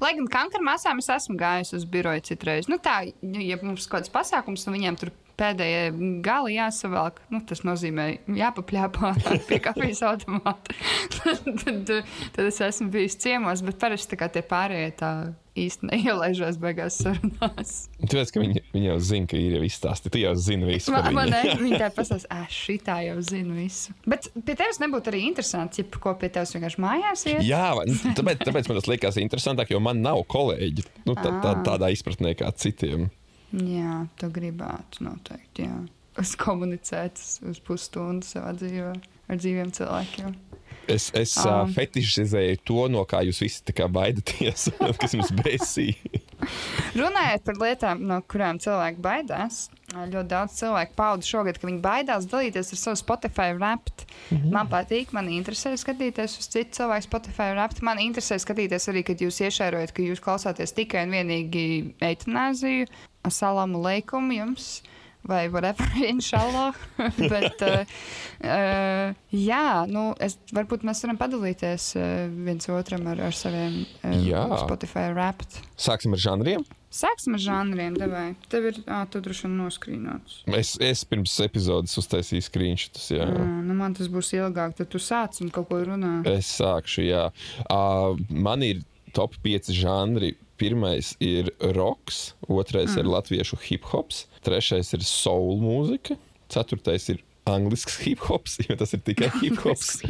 Lai gan kankara masām es esmu gājis uz biroju citreiz. Nu, tā, nu, ja mums kaut kāds pasākums, un viņiem tur pēdējie gali jāsavelk, nu, tas nozīmē jāpapļāpā pie kafijas automāta. *laughs* tad, tad es esmu bijis ciemos, bet parasti tie pārējie tā īsti neielaižās beigās sarunās. Tāpēc, ka viņi, viņi jau zina, ka ir jau izstāstīts. Tu jau zini visu Man, man ne, *laughs* viņi tā pasakās, ah, šī tā jau zina visu. Bet pie tevis nebūtu arī interesanti, ja ko pie tevis vienkārši mājās iet. Jā, tāpēc, tāpēc man tas liekas interesantāk, jo man nav kolēģi nu, tā, tā, tādā izpratnē kā citiem. Jā, tu gribētu noteikti. Jā. Es komunicētu uz- pusstundu savā dzīvē ar dzīviem cilvēkiem. Es, es uh, fetišizēju to, no kā jūs visi baidaties, *laughs* kas jums besīja. Runājot par lietām, no kurām cilvēki baidās, ļoti daudz cilvēku pauda šogad, ka viņi baidās dalīties ar savu Spotify rapt. Mm -hmm. Man patīk, man interesē skatīties uz citu cilvēku Spotify rapt. Man interesē skatīties arī, kad jūs iešērojat, ka jūs klausāties tikai un vienīgi eitanāziju, salamu leikumu jums. Vai whatever, *laughs* inshallah. *laughs* Bet, uh, uh, jā, nu, es, varbūt mēs varam padalīties uh, viens otram ar, ar saviem uh. Spotify rapt. Sāksim ar žanriem. Sāksim ar žanriem. Devai. Tev ir tā, droši vien noskrīnots. Es, es pirms epizodes uztaisīju screenshotus. Jā. Mm, nu man tas būs ilgāk, tad tu sāc un kaut ko runā. Es sākšu, jā. Uh, man ir top 5 žanri. Pirmais ir roks, otrais mm. ir latviešu hip hops, trešais ir soul mūzika, ceturtais ir anglisks hip hops, *laughs* jo tas ir tikai hip hops.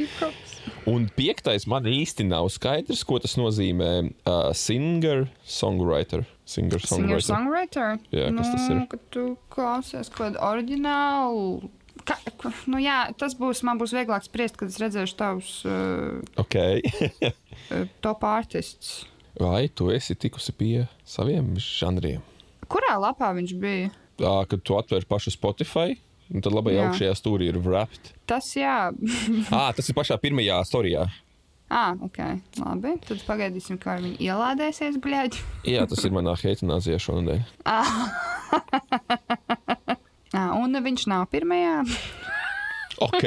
Un piektais man īsti nav skaidrs, ko tas nozīmē. Uh, singer, songwriter. Singer, Singer songwriter. songwriter. Jā, kas nu, tas ir? Kad tu klausies kaut kādu oriģinālu. Ka, nu jā, tas būs, man būs vieglāk spriest, kad es redzēšu tavus uh, Ok. *laughs* uh, top artists. Vai tu esi tikusi pie saviem žanriem? Kurā lapā viņš bija? Uh, kad tu atver pašu Spotify, un tad labajā Jā. augšējā stūrī ir wrapped. Tas jā. *laughs* Ah, tas ir pašā pirmajā storijā. ah, ok. Labi. Tad pagaidīsim, kā viņi ielādēsies, bļaģi. *laughs* Jā, tas ir manā heitanāzijā šonadēļ. Ah, *laughs* un viņš nav pirmajā. Ok.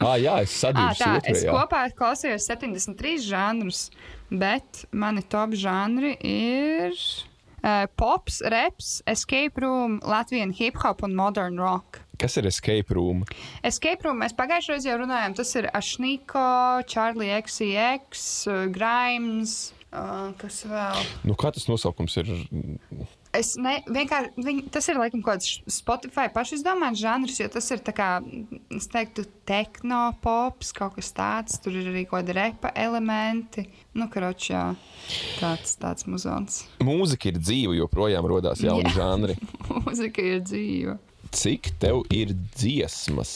Ah, jā, es Ah, sadūru tā, es otrajā. kopā klausījos 73 žanrus, bet mani top žanri ir uh, pops, reps, escape room, latviešu hip hop un modern rock. Kas ir escape room? Escape room mēs pagājušajā reizē jau runājām. Tas ir Ašniko, Charlie XCX, uh, Grimes. Uh, kas vēl? Nu, kā tas nosaukums ir? Es ne, vienkārši viņ, tas ir laikam kaut kāds Spotify pašizdomāts žanrs, jo tas ir tā kā, es teiktu, tehnopops, kaut kas tāds. Tur ir arī kaut kādi repa elementi. Nu, karoči, jā, tāds, tāds muzons. Mūzika ir dzīva, joprojām radās jauni Jā. žanri. *laughs* Mūzika ir dzīva. Cik tev ir dziesmas?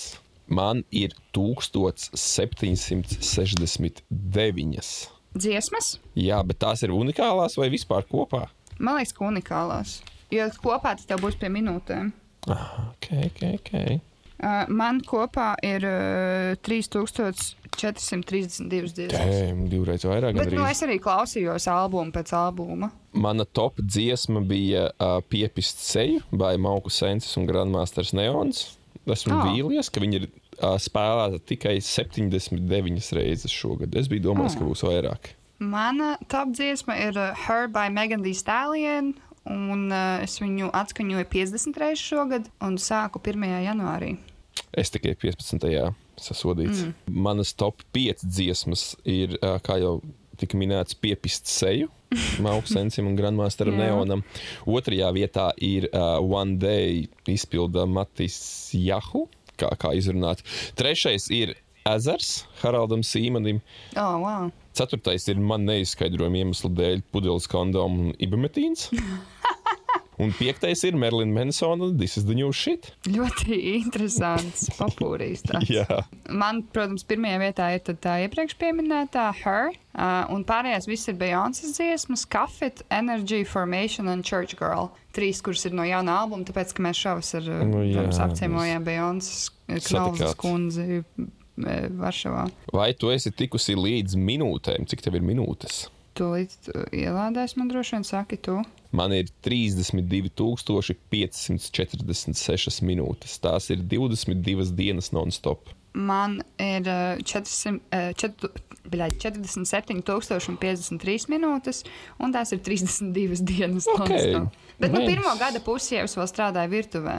Man ir 1769. Dziesmas, Jā, bet tās ir unikālās vai vispār kopā? man liekas, ka unikālās. Jo kopā tas tev būs pie minūtēm. Ah, ok, ok. okay. Uh, man kopā ir uh, 3432 dziesmas. Tēm, divreiz vairāk. Bet nu, es arī klausījos albumu pēc albuma. Mana top dziesma bija uh, Piepist seju vai Mauku Sensis un Grandmasters Neons. Esmu oh. vīlies, ka viņi ir spēlēti tikai 79 reizes šogad. Es biju domājis, Ah. ka būs vairāk. Mana top dziesma ir Her by Megan Thee Stallion. Un uh, es viņu atskaņoju 50 reizes šogad, un sāku 1. janvārī. Es tikai 15. sasodīts. Mm. Manas top 5 dziesmas ir, kā jau tika minēts, piepist seju. *laughs* Mauksensim un Grandmasteram. Neonam. Otrajā vietā ir uh, One Day izpilda Matis Jahu. Kā, kā izrunāt. Trešais ir Ezers Haraldam Sīmanim. Oh, wow. Ceturtais ir man neizskaidrojama iemesla dēļ pudeles kondomu un ibumetīns. *laughs* Un piektais ir Merlina Mansona. This is the new shit. Ļoti interesants. *laughs* Jā. Man, protams, pirmajā vietā ir tā iepriekš minētā Her, uh, un pārējās viss ir Beyoncé dziesmas, Coffee, Energy, Formation un Church Girl. Trīs, kuras ir no jauna albuma, tāpēc, ka mēs šovasar Nu jā, protams, apciemojām Beyoncé Satikāt. kundzi Varšavā. Vai tu esi tikusi līdz minūtēm? Cik tev ir minūtes? Tūlīt tu ielādēs man droši vien saki tu. Man ir 32,546 minūtes. Tās ir 22 dienas non-stop. Man ir uh, 400, uh, 4, bļaļ, 47,053 minūtes, un tās ir 32 dienas. Ok, non-stop. Bet nu, nice. pirmo gada pusē jau es vēl strādāju virtuvē.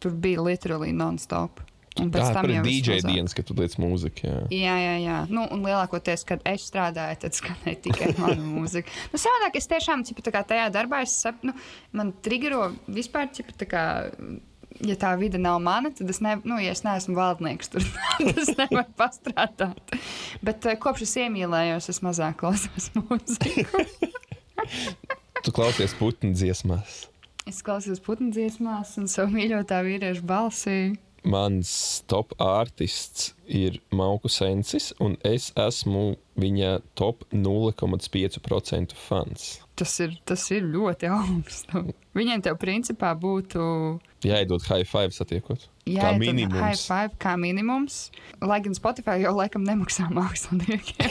Tur bija literally non-stop. Tā ir es DJ dienas, kad tu liec mūziku. Jā. Jā, jā, jā. Nu, un lielākoties, kad es strādāju, tad skanēja tikai *laughs* mana mūzika. Nu, savādāk es tiešām, cipa, tā kā tajā darbā, es saprotu, nu, man triggero vispār, cipa, tā kā, ja tā vide nav mana, tad es, ne, nu, ja es neesmu valdnieks, tur *laughs* tas nevar pastrādāt. Bet eh, kopš es iemīlējos, es mazāk klausos mūziku. *laughs* Tu klausies putnu dziesmās. Es klausos putnu dziesmās un savu mīļotā vīriešu balsī. Mans top artists ir Mauku Sensis, un es esmu viņa top 0,5% fans. Tas ir, tas ir ļoti augsts. Viņiem tev principā būtu Jāiedod high five satiekot. Jā, kā minimums. High five kā minimums. Lai gan Spotify jau laikam nemaksā *laughs* māksliniekiem.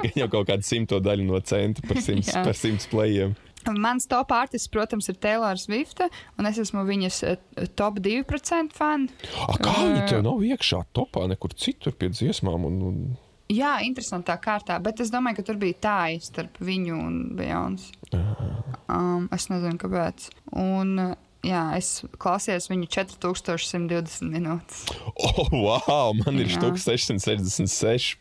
Gan jau kaut kāda simto daļa no centa par simts, par simts plējiem. Mans top artists, protams, ir Taylor Swift, un es esmu viņas eh, top 2% fani. A, kā viņi tev nav iekšā topā nekur citur pie dziesmām? Un, un... Jā, interesantā kārtā, bet es domāju, ka tur bija tā starp viņu un Beyoncé. Um, es nezinu, kāpēc. Un, eh, jā, es klausījos viņu 4120 minūtes. *laughs* Oh, wow! Man ir Jā. 1666.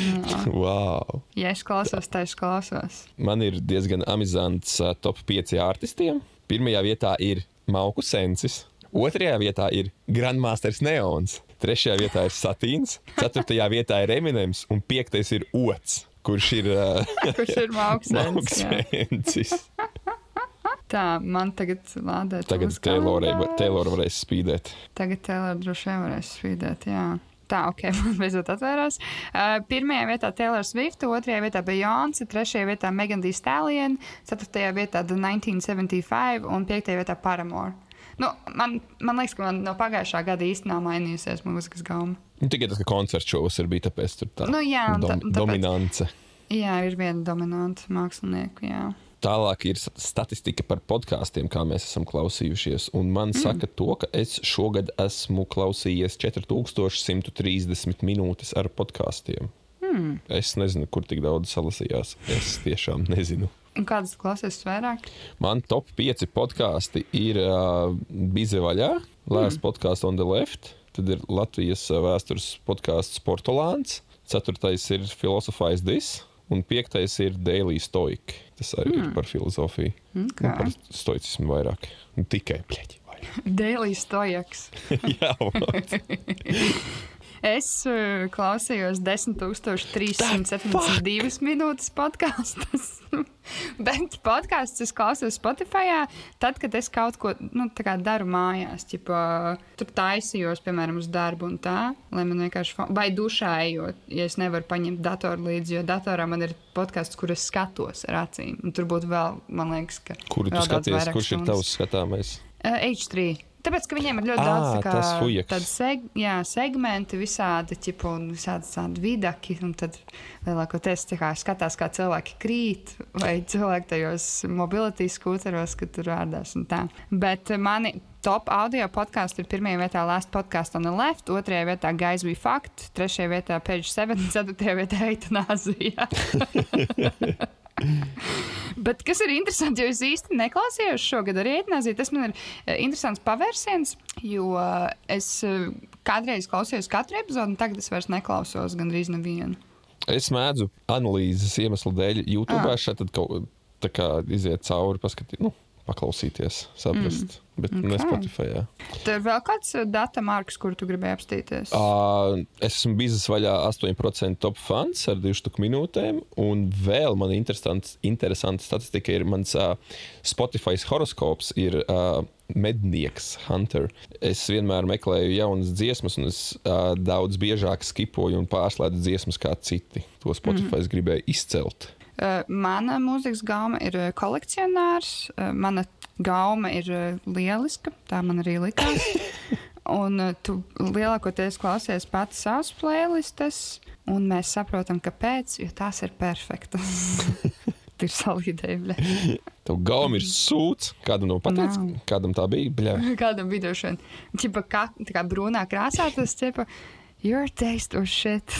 *laughs* wow! Ja es klausos, tad es klausos. Man ir diezgan amizants uh, top 5 artistiem. Pirmajā vietā ir Mauku Sensis. Otrajā vietā ir Grandmasters Neons. Trešajā vietā ir Satīns. Ceturtajā vietā ir Eminems. Un piektais ir Ots, kurš ir uh, *laughs* Kurš ir mākslinieks? jā. Tā, man tagad lādē. Tagad kalendārus. Taylor varēs spīdēt. Tagad Taylor droši vien varēs spīdēt. Jā. Tā, ok, *laughs* man beidzot atvērās. Uh, pirmajā vietā Taylor Swift, otrajā vietā Beyoncé, trešajā vietā Megan Thee Stallion, ceturtajā vietā The 1975 un piektajā vietā Paramore. Nu, man, man liekas, ka man no pagājušā gada īstenībā nav mainījusies mūzikas gauma. Nu, tikai tas, ka koncerts šovs ir bijis, tāpēc tur tā Nu, jā, dom tā- tāpēc- dominance. Jā, ir viena dominanta mākslinieka. Jā. Tālāk ir statistika par podkāstiem, kā mēs esam klausījušies. Un man mm. saka, to, ka es šogad esmu klausījies 4130 minūtes ar podkāstiem. Mm. Es nezinu, kur tik daudz salasījās. Es tiešām nezinu. Un kādas klausies vairāk? Man top 5 podkāsti ir uh, Bize vaļā, Last mm. podkāsts on the left. Tad ir Latvijas vēstures podkāsts Portugāns. Ceturtais ir Philosophize This. Un piektais ir Daily Stoic. Tas arī mm. ir par filozofiju. Okay. Nu, par stoicismu vairāk. Nu, tikai plēķi. *laughs* Daily Stojaks. *laughs* Jā. *laughs* Es uh, klausījos 10,372 minūtes podkāstus. *laughs* Bet podkāstus es klausos Spotify, tad, kad es kaut ko nu, daru mājās. Ķipa, tur taisījos, piemēram, uz darbu un tā, lai man vienkārši. Vai dušā ejot, ja es nevaru paņemt datoru līdzi, jo datorā man ir podkāsts, kur es skatos ar acīm. Un tur būtu vēl, man liekas, ka. Kuru tu skaties? Kurš ir stundas. tavs skatāmais? Uh, H3. Tāpēc, ka viņiem ir ļoti Ā, daudz tā kā, tādu seg, jā, segmentu, visādi tipu un visādi tādi vidaki. Tad lielākoties kā skatās, kā cilvēki krīt, vai cilvēki tajos mobility skūteros, kad tur rādās. Bet mani top audio podkāstu ir pirmajā vietā Last Podcast on the Left, otrajā vietā Guys We Fact, trešajā vietā Page 7, *laughs* ceturtajā vietā Eitanāzija. *laughs* Bet kas ir interesanti, jo es īsti neklausījos šogad arī etnāziju, tas man ir eh, interesants pavērsiens, jo eh, es eh, kādreiz klausījos katru epizodi, un tagad es vairs neklausos gandrīz nevienu. Es mēdzu analīzes iemeslu dēļ YouTube Ah. šeit tad kaut kā iziet cauri, paskatīt, nu, paklausīties, saprast. Mm. Bet okay. ne. Spotify. Jā. Tur ir vēl kāds uh, data marks, kur tu gribēji apstīties. Uh, es esmu bijis vaļā 8% top fans ar 2 stūku minūtēm. Un vēl man interesants, interesanta statistika ir mans uh, Spotify horoskops. Ir, uh, Mednieks, Hunter. Es vienmēr meklēju jaunas dziesmas, un es uh, daudz biežāk skipoju un pārslēdzu dziesmas kā citi. To Spotify mm -hmm. gribēju izcelt. Uh, mana mūzikas gauma ir uh, kolekcionārs. Uh, mana gauma ir lieliska. Tā man arī likās. *laughs* Un tu lielākoties klausies pats savas playlistes, un mēs saprotam, kāpēc, jo tās ir perfektas. *laughs* ir salīdējumi. Tev gauma ir sūds. Kādam no pateicis? Nav. Kādam tā bija? Bļā. *laughs* Kādam video šodien? Čipa, kā, tā kā brūnā krāsā tas ķipa, your taste or shit.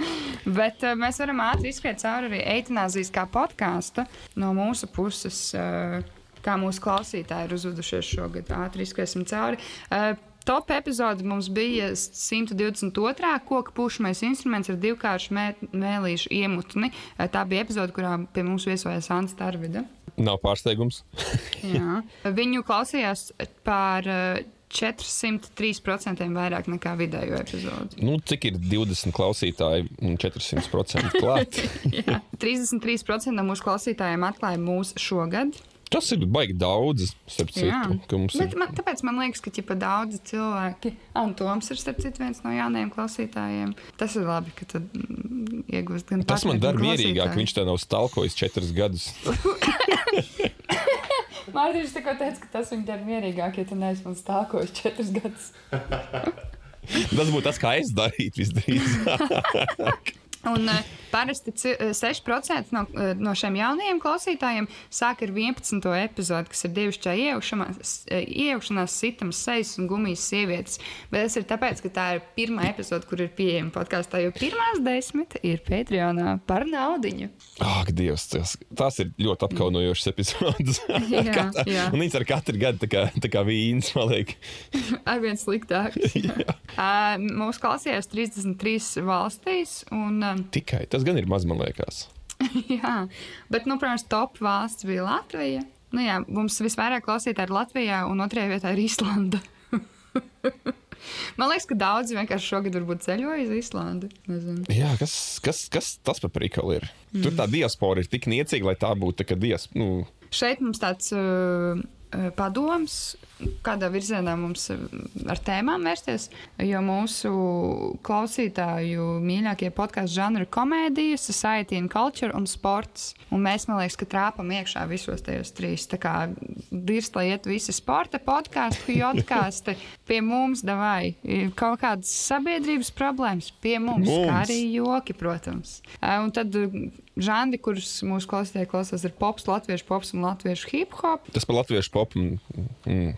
*laughs* Bet uh, mēs varam ātri izskriet cauri arī eitanāzijas kā podkāstu no mūsu puses. Uh, kā mūsu klausītāji ir uzvedušies šogad, ātri izskriesim cauri. Uh, Top epizode mums bija 122. koka pušamais instruments ar divkāršu mē, mēlīšu iemutni. Tā bija epizode, kurā pie mums viesojas Ants Tarvida. Nav pārsteigums. *laughs* Viņu klausījās par 403% vairāk nekā vidējo epizodi. Nu, cik ir 20 klausītāji un 400% *laughs* klāt? Jā. 33% no mūsu klausītājiem atklāja mūsu šogad. Tas ir baigi daudz, starp citu. Bet ir- man, tāpēc man liekas, ka ķipa, daudzi cilvēki, un Toms ir starp citu viens no jaunajiem klausītājiem. Tas ir labi, ka tad mm, iegūst gan Tas man dara mierīgāk, viņš tā nav stalkojis četrus gadus. *laughs* *laughs* Mārtiņš tikko teica, ka tas viņu dara mierīgāk, ja tu neesi man stākojis četrus gadus. Tas būtu tas, kā es darītu visdrīzāk. *laughs* Un uh, parasti ci- eh, 6% no, eh, no šiem jaunajiem klausītājiem sāk ar 11. epizodi, kas ir dievišķā iejaukšanās, sitams sejas un gumijas sievietes. Bet tas ir tāpēc, ka tā ir pirmā epizode, kur ir pieejama podkāstā, jo pirmās desmit ir Patreonā par naudiņu. Ak, Dievs, tas, tas ir ļoti apkaunojošs epizodes. *laughs* *laughs* Jā, jā. Un viņš ar katru gadu tā kā, tā kā vīns paliek. *laughs* Arvien sliktāk. uh, mūsu klausījās 33 valstīs. Un, uh, Tikai tas gan ir maz, man liekas. *laughs* Jā, bet, nu, protams, top valsts bija Latvija. Nu, jā, mums visvairāk klausītāji ir Latvijā, un otrajā vietā ir Islanda. *laughs* Man liekas, ka daudzi vienkārši šogad varbūt ceļoja uz Islandi. Nezinu. Jā, kas, kas, kas tas par prikalu ir? Mm. Tur tā diaspora ir tik niecīga, lai tā būtu tā kā diaspora. Nu, Šeit mums tāds uh, padoms, kādā virzienā mums uh, ar tēmām vērsties. Jo mūsu klausītāju mīļākie podkāstu žanri ir komēdija, society and culture un sports. Un mēs, man liekas, ka trāpam iekšā visos tajos trīs. Tā kā dirst, lai iet visi sporta podkāstu, jodkāsti *laughs* pie mums, davai. Kaut kādas sabiedrības problēmas pie mums, Mums. kā arī joki, protams. Uh, Un tad žanri, kurus mūsu klausītāji klausās, ir pops, latviešu pops un latviešu hip hop. tas par latviešu popu. Mm.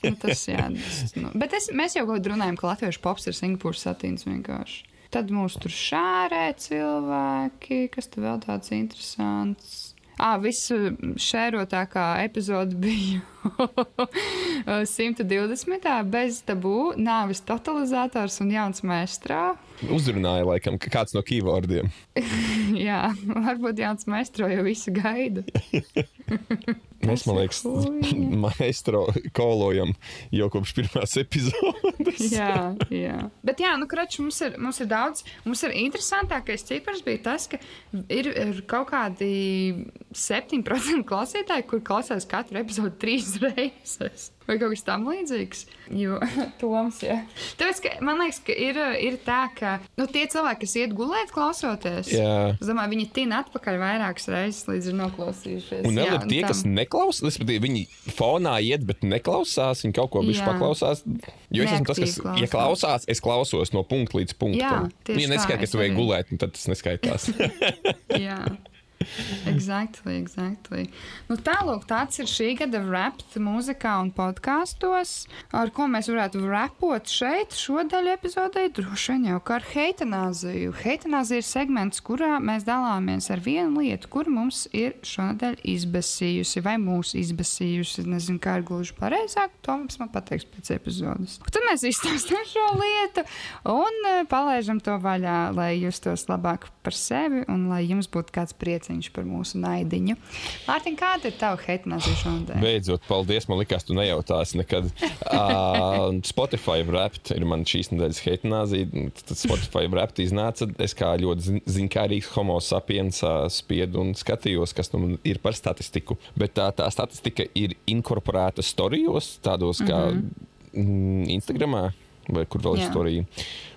Nu, Tas, jā, tas, nu. Bet es, mēs jau kā runājam, ka latviešu pops ir Singapūras satīns vienkārši. Tad mums tur šārē cilvēki, kas tur vēl tāds interesants. Ah, visu šērotākā epizode bija *laughs* 120. bez tabū, nāves totalizators un jauns meistro. Uzrunāja, laikam, ka kāds no keywordiem. *laughs* Jā, varbūt jauns meistro jau visu gaida. *laughs* Mēs, man liekas, Fuj. maestro kolojam jau kopš pirmās epizodes. jā, jā. Bet, jā, nu, kračs, mums, ir, mums ir daudz. Mums ir interesantākais cipars bija tas, ka ir, ir kaut kādi 7% klausītāji, kur klausās katru epizodu trīs reizes. Vai kaut kas tam līdzīgs? Jo, *laughs* Toms, jā. Tāpēc, ka, man liekas, ka ir, ir tā, ka nu, tie cilvēki, kas iet gulēt, klausoties, Jā. es domāju, viņi tina atpakaļ vairākas reizes, līdz ir noklausījušies. Un vēl ir tie, tam- kas neklausās, viņi fonā iet, bet neklausās. Viņi kaut ko bijuši Jā. paklausās. Jo es esmu tas, kas, Neaktīvi ja klausās, es klausos no punkta līdz punktam. Jā, tieši ja neskaidrs, tā, ka es tu vajag gulēt, nu tad tas neskaitās. *laughs* Jā. *laughs* Exactly, exactly. Nu, Tālāk, tāds ir šī gada raps mūzikā un podkāstos, ar ko mēs varētu rapot šeit, šo daļu epizodē, droši vien jau kā ar heitanāziju. Heitanāzija ir segments, kurā mēs dalāmies ar vienu lietu, kur mums ir šonadēļ izbēsījusi vai mūsu izbēsījusi. Nezinu, kā ir gluži pareizāk, to mums man pateiks pēc epizodes. Tad mēs izstāstām šo lietu un eh, palaižam to vaļā, lai justos labāk par sevi un lai jums būtu kāds priecīgs pateiciņš par mūsu naidiņu. Mārtiņ, kāda ir tava heitinājuma šodien? Beidzot, paldies. Man liekas, tu nejautāsi nekad. Uh, Spotify rapt ir man šīs nedēļas heitinājuma. Tad Spotify rapt iznāca. Es kā ļoti zinkārīgs homo sapiens uh, spiedu un skatījos, kas nu ir par statistiku. Bet tā, tā statistika ir inkorporēta storijos, tādos kā mm -hmm. Instagramā vai kur vēl ir storija.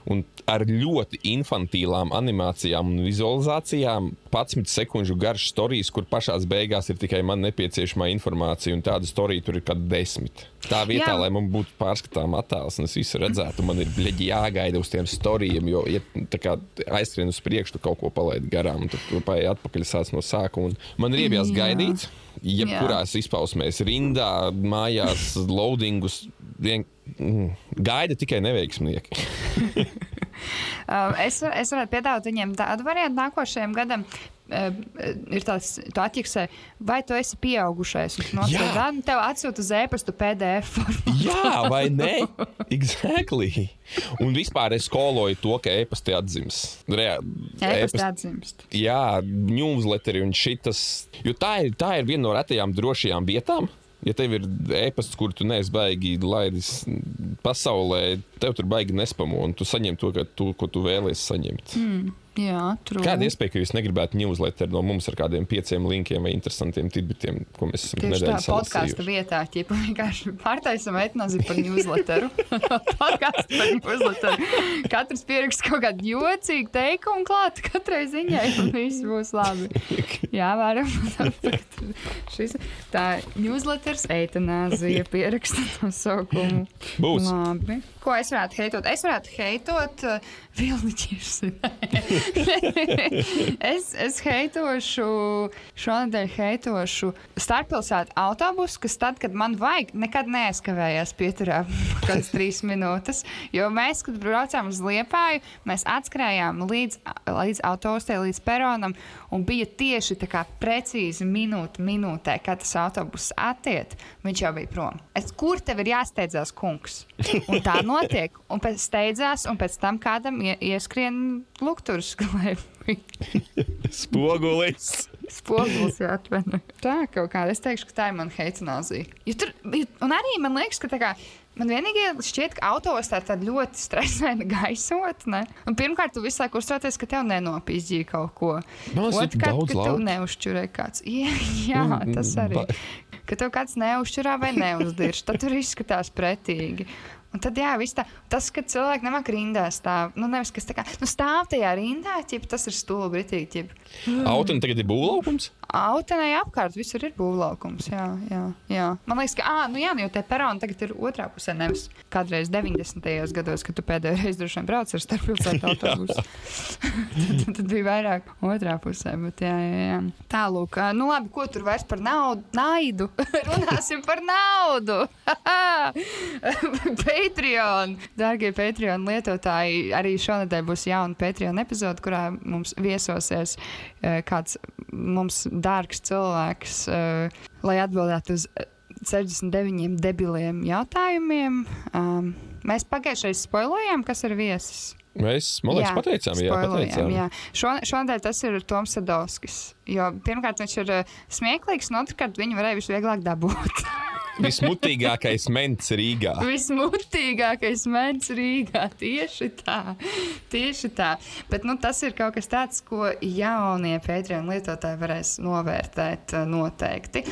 Un ar ļoti infantīlām animācijām un vizualizācijām, 11 sekundžu garš stāstījis, kur pašā beigās ir tikai man nepieciešamā informācija, un tāda storija tur ir kad desmit. Tā vietā, Jā. lai man būtu pārskatām attēls, un es visu redzētu, man ir bļaigi jāgaida uz tiem storijiem, jo ja, aizskrien uz priekšu, kaut ko palaidi garām, un tu paiet atpakaļ sāc no sākuma. Man ir iebjās gaidīt, jebkurās izpausmēs, rindā, mājās, loadingus. Vien, gaida tikai neveiksmnieki. Um, *laughs* es, es varētu piedāvāt viņiem tādu variantu nākošajam gadam. Uh, ir tāds atķiksē, vai tu esi pieaugušais. Nu, tev atsūta uz e-pastu PDF. Jā, vai ne? Exactly. Un vispār es skoloju to, ka e-pasta atzīst. E-pasta atzīst. Jā, newsletteri un šitas. Jo tā ir, tā ir viena no retajām drošajām vietām ja tev ir e-pasts, kur tu neesi baigi laidis pasaulē, tev tur baigi nespamo, un tu saņem to, tu, ko tu vēlēsies saņemt. Mm. Jā, true. Kāda iespēja, ka jūs negribētu newsletter no mums ar kādiem pieciem linkiem vai interesantiem tidbitiem, ko mēs esam Tieši tā podkāstu vietā, ja vienkārši pārtaisam etnozi par newsletteru. *laughs* podkāstu par newsletteru. Katrs pierakst kaut kādu jocīgu teikumu klāt katrai ziņai, un viss būs labi. *laughs* Jā, varam. Šis, tā newsletters eitanāzija pieraksta nosaukumu. Būs. Labi. Ko es varētu heitot? Es varētu heitot uh, Vilniķis. *laughs* es, es heitošu, šonadēļ heitošu starppilsētu autobusu, kas tad, kad man vajag, nekad neaizkavējās pieturā *laughs* kādas trīs minūtes. Jo mēs, kad braucām uz Liepāju, mēs atskrējām līdz, līdz autostē, līdz peronam, un bija tieši tā kā precīzi minūte minūtē, kad tas autobus attiet, viņš jau bija prom. Es, kur tev ir jāsteidzās, kungs? Un tā notiek. Un pēc steidzās, un pēc tam kādam ieskrien lukturs. *laughs* *laughs* Spogulis. Spogulis, jā, atvainojiet. Tā kaut kāda. Es teikšu, ka tā ir mana heicinājuma. Un arī man liekas, ka tā kā. Man vienīgais šķiet, ka autostā ir tāda ļoti stresaina *laughs* gaisotne. Un pirmkārt, tu visu laiku uztraucies, ka tev nenopīzdīja kaut ko. Otrkārt, ka tev lauk. neuzšķurē kāds. Jā, jā, tas arī. Ka tev kāds neuzšķurā vai neuzdirž, tad tur izskatās pretīgi. Un tad, jā, tā, tas, ka cilvēki nemāk rindā stāv. Nu, nevis, kas tā kā nu, stāv tajā rindā, ķip, tas ir stulbi. Mm. Autonai tagad ir būvlaukums? Autonai apkārt visur ir būvlaukums. Jā, jā, jā. Man liekas, ka, ah, nu jā, nu, jo te perona tagad ir otrā pusē, nevis kādreiz 90. gados, kad tu pēdējo reizi droši vien brauc ar starppilsētu *laughs* autobusu. *laughs* tad, tad bija vairāk otrā pusē. Bet, jā, jā, jā. Tālūk, nu labi, ko tur vairs par naudu, naidu? *laughs* Runāsim par naudu! Patreon! Dārgie Patreon lietotāji, arī šonadēļ būs jauna Patreon epizode, kurā mums viesosies uh, kāds mums dārgs cilvēks, uh, lai atbildētu uz 69 debiliem jautājumiem. Um, mēs pagājušajā spoilojām, kas ir viesis. Mēs, man liekas, jā, pateicām, jā, pateicām. Jā. Šo, šonadēļ tas ir Toms Sadovskis. Jo pirmkārt viņš ir uh, smieklīgs, un otrkārt viņu varēja visvieglāk dabūt. *laughs* Vismutīgākais mens Rīgā. Vismutīgākais mens Rīgā. Tieši tā. Tieši tā. Bet nu, tas ir kaut kas tāds, ko jaunie Patreon lietotāji varēs novērtēt eh, noteikti.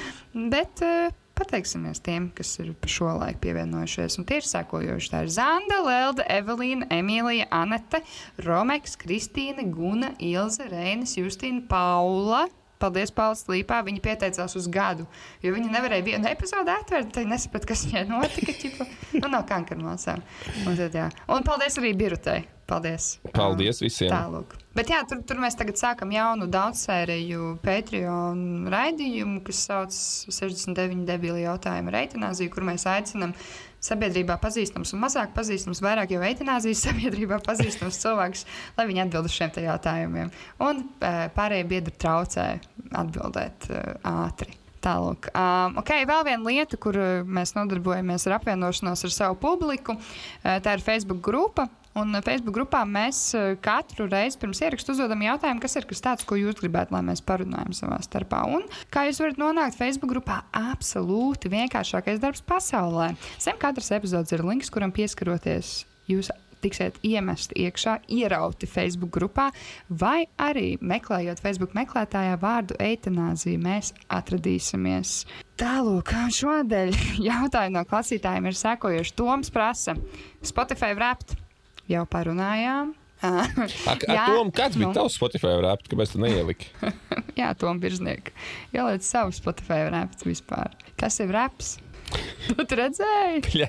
Bet, uh, Pateiksimies tiem, kas ir pa šo laiku pievienojušies. Un tie ir sekojoši. Tā ir Zanda, Lelda, Evelīna, Emīlija, Anete, Romeks, Kristīna, Guna, Ilze, Reinas, Justīna, Paula. Paldies, Pauls Līpā. Viņa pieteicās uz gadu, jo viņa nevarēja vienu epizodi atvērt. Tad nesaprata, kas viņai notika. Ķipa, nu, no kankarmāsām. Un, tad, jā. un paldies arī Birutei. Paldies. Paldies visiem. Tālāk. Bet jā, tur, tur mēs tagad sākam jaunu daudzsēriju Patreon raidījumu, kas sauc 69 debili jautājumu reitināziju, kur mēs aicinām sabiedrībā pazīstams un mazāk pazīstams, vairāk jau eitanāzijas *laughs* sabiedrībā pazīstams cilvēks, lai viņi atbild uz šiem jautājumiem. Un pārējie biedri traucē atbildēt ātri. Tālāk, um, okay, vēl viena lieta, kur mēs nodarbojamies ar apvienošanos ar savu publiku, tā ir Facebook grupa Un uh, Facebook grupā mēs uh, katru reizi pirms ierakstu uzdodam jautājumu, kas ir kas tāds, ko jūs gribētu, lai mēs parunājam savā starpā. Un kā jūs varat nonākt Facebook grupā, absolūti vienkāršākais darbs pasaulē. Zem katras epizodes ir links, kuram pieskaroties. Jūs tiksiet iemesti iekšā, ierauti Facebook grupā, vai arī meklējot Facebook meklētājā vārdu eitanāzija, mēs atradīsimies. Tālāk, šodien *laughs* jautājumi no klausītājiem ir sekojoši. Toms prasa, Spotify wrapped jau parunājām. Ak, *laughs* ar to kāds bija nu. tavs Spotify rāpts, kāpēc tu neieliki? *laughs* Jā, Tom Biržnieks. Ieliec savu Spotify rāpts vispār. Kas ir raps? *laughs* Tu redzēji?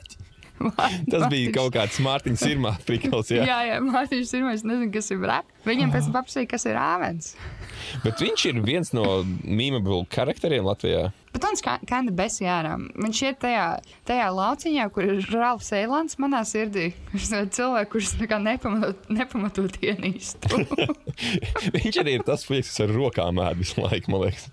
Tas bija kaut kāds Mārtiņš Sirmā prikals. Jā, jā, jā Mārtiņš Sirmā, es nezinu, kas ir rap. Viņam pēc tam paprasīja, kas ir āvens. Bet viņš ir viens no mīmabulu karakteriem Latvijā. Bet viņš kā kāda besija ārā. Viņš ir tajā, tajā lauciņā, kur ir Ralfs Eilants manā sirdī. Viņš ir cilvēks, kurš nepamatot, nepamatot ienīst. *laughs* viņš arī ir tas puisis, kas ar rokām ēd visu laiku, man liekas,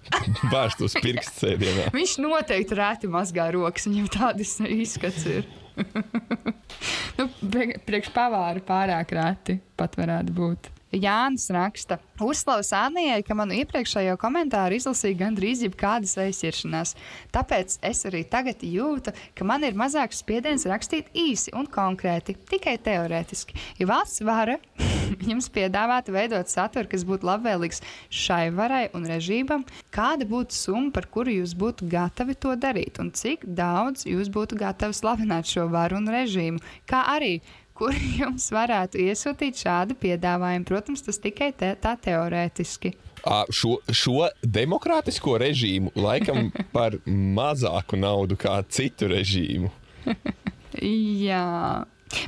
bērst uz pirkstu sēdienā. viņš noteikti rēti mazgā rokas, viņam tādas izskats ir. *laughs* nu, priekš pavāra pārāk rēti pat varētu būt. Jānis raksta, uzslavas Anijai, ka manu iepriekšējo komentāru izlasīja gandrīz jebkādas aizsiršanās. Tāpēc es arī tagad jūtu, ka man ir mazāks spiediens rakstīt īsi un konkrēti, tikai teorētiski. Ja valsts vara *laughs* jums piedāvātu veidot saturu, kas būtu labvēlīgs šai varai un režīmam, kāda būtu summa, par kuru jūs būtu gatavi to darīt, un cik daudz jūs būtu gatavi slavināt šo varu un režīmu, kā arī kur *laughs* jums varētu iesūtīt šādu piedāvājumu. Protams, tas tikai te, tā teorētiski. Šo, šo demokrātisko režīmu laikam *laughs* par mazāku naudu kā citu režīmu. *laughs* Jā,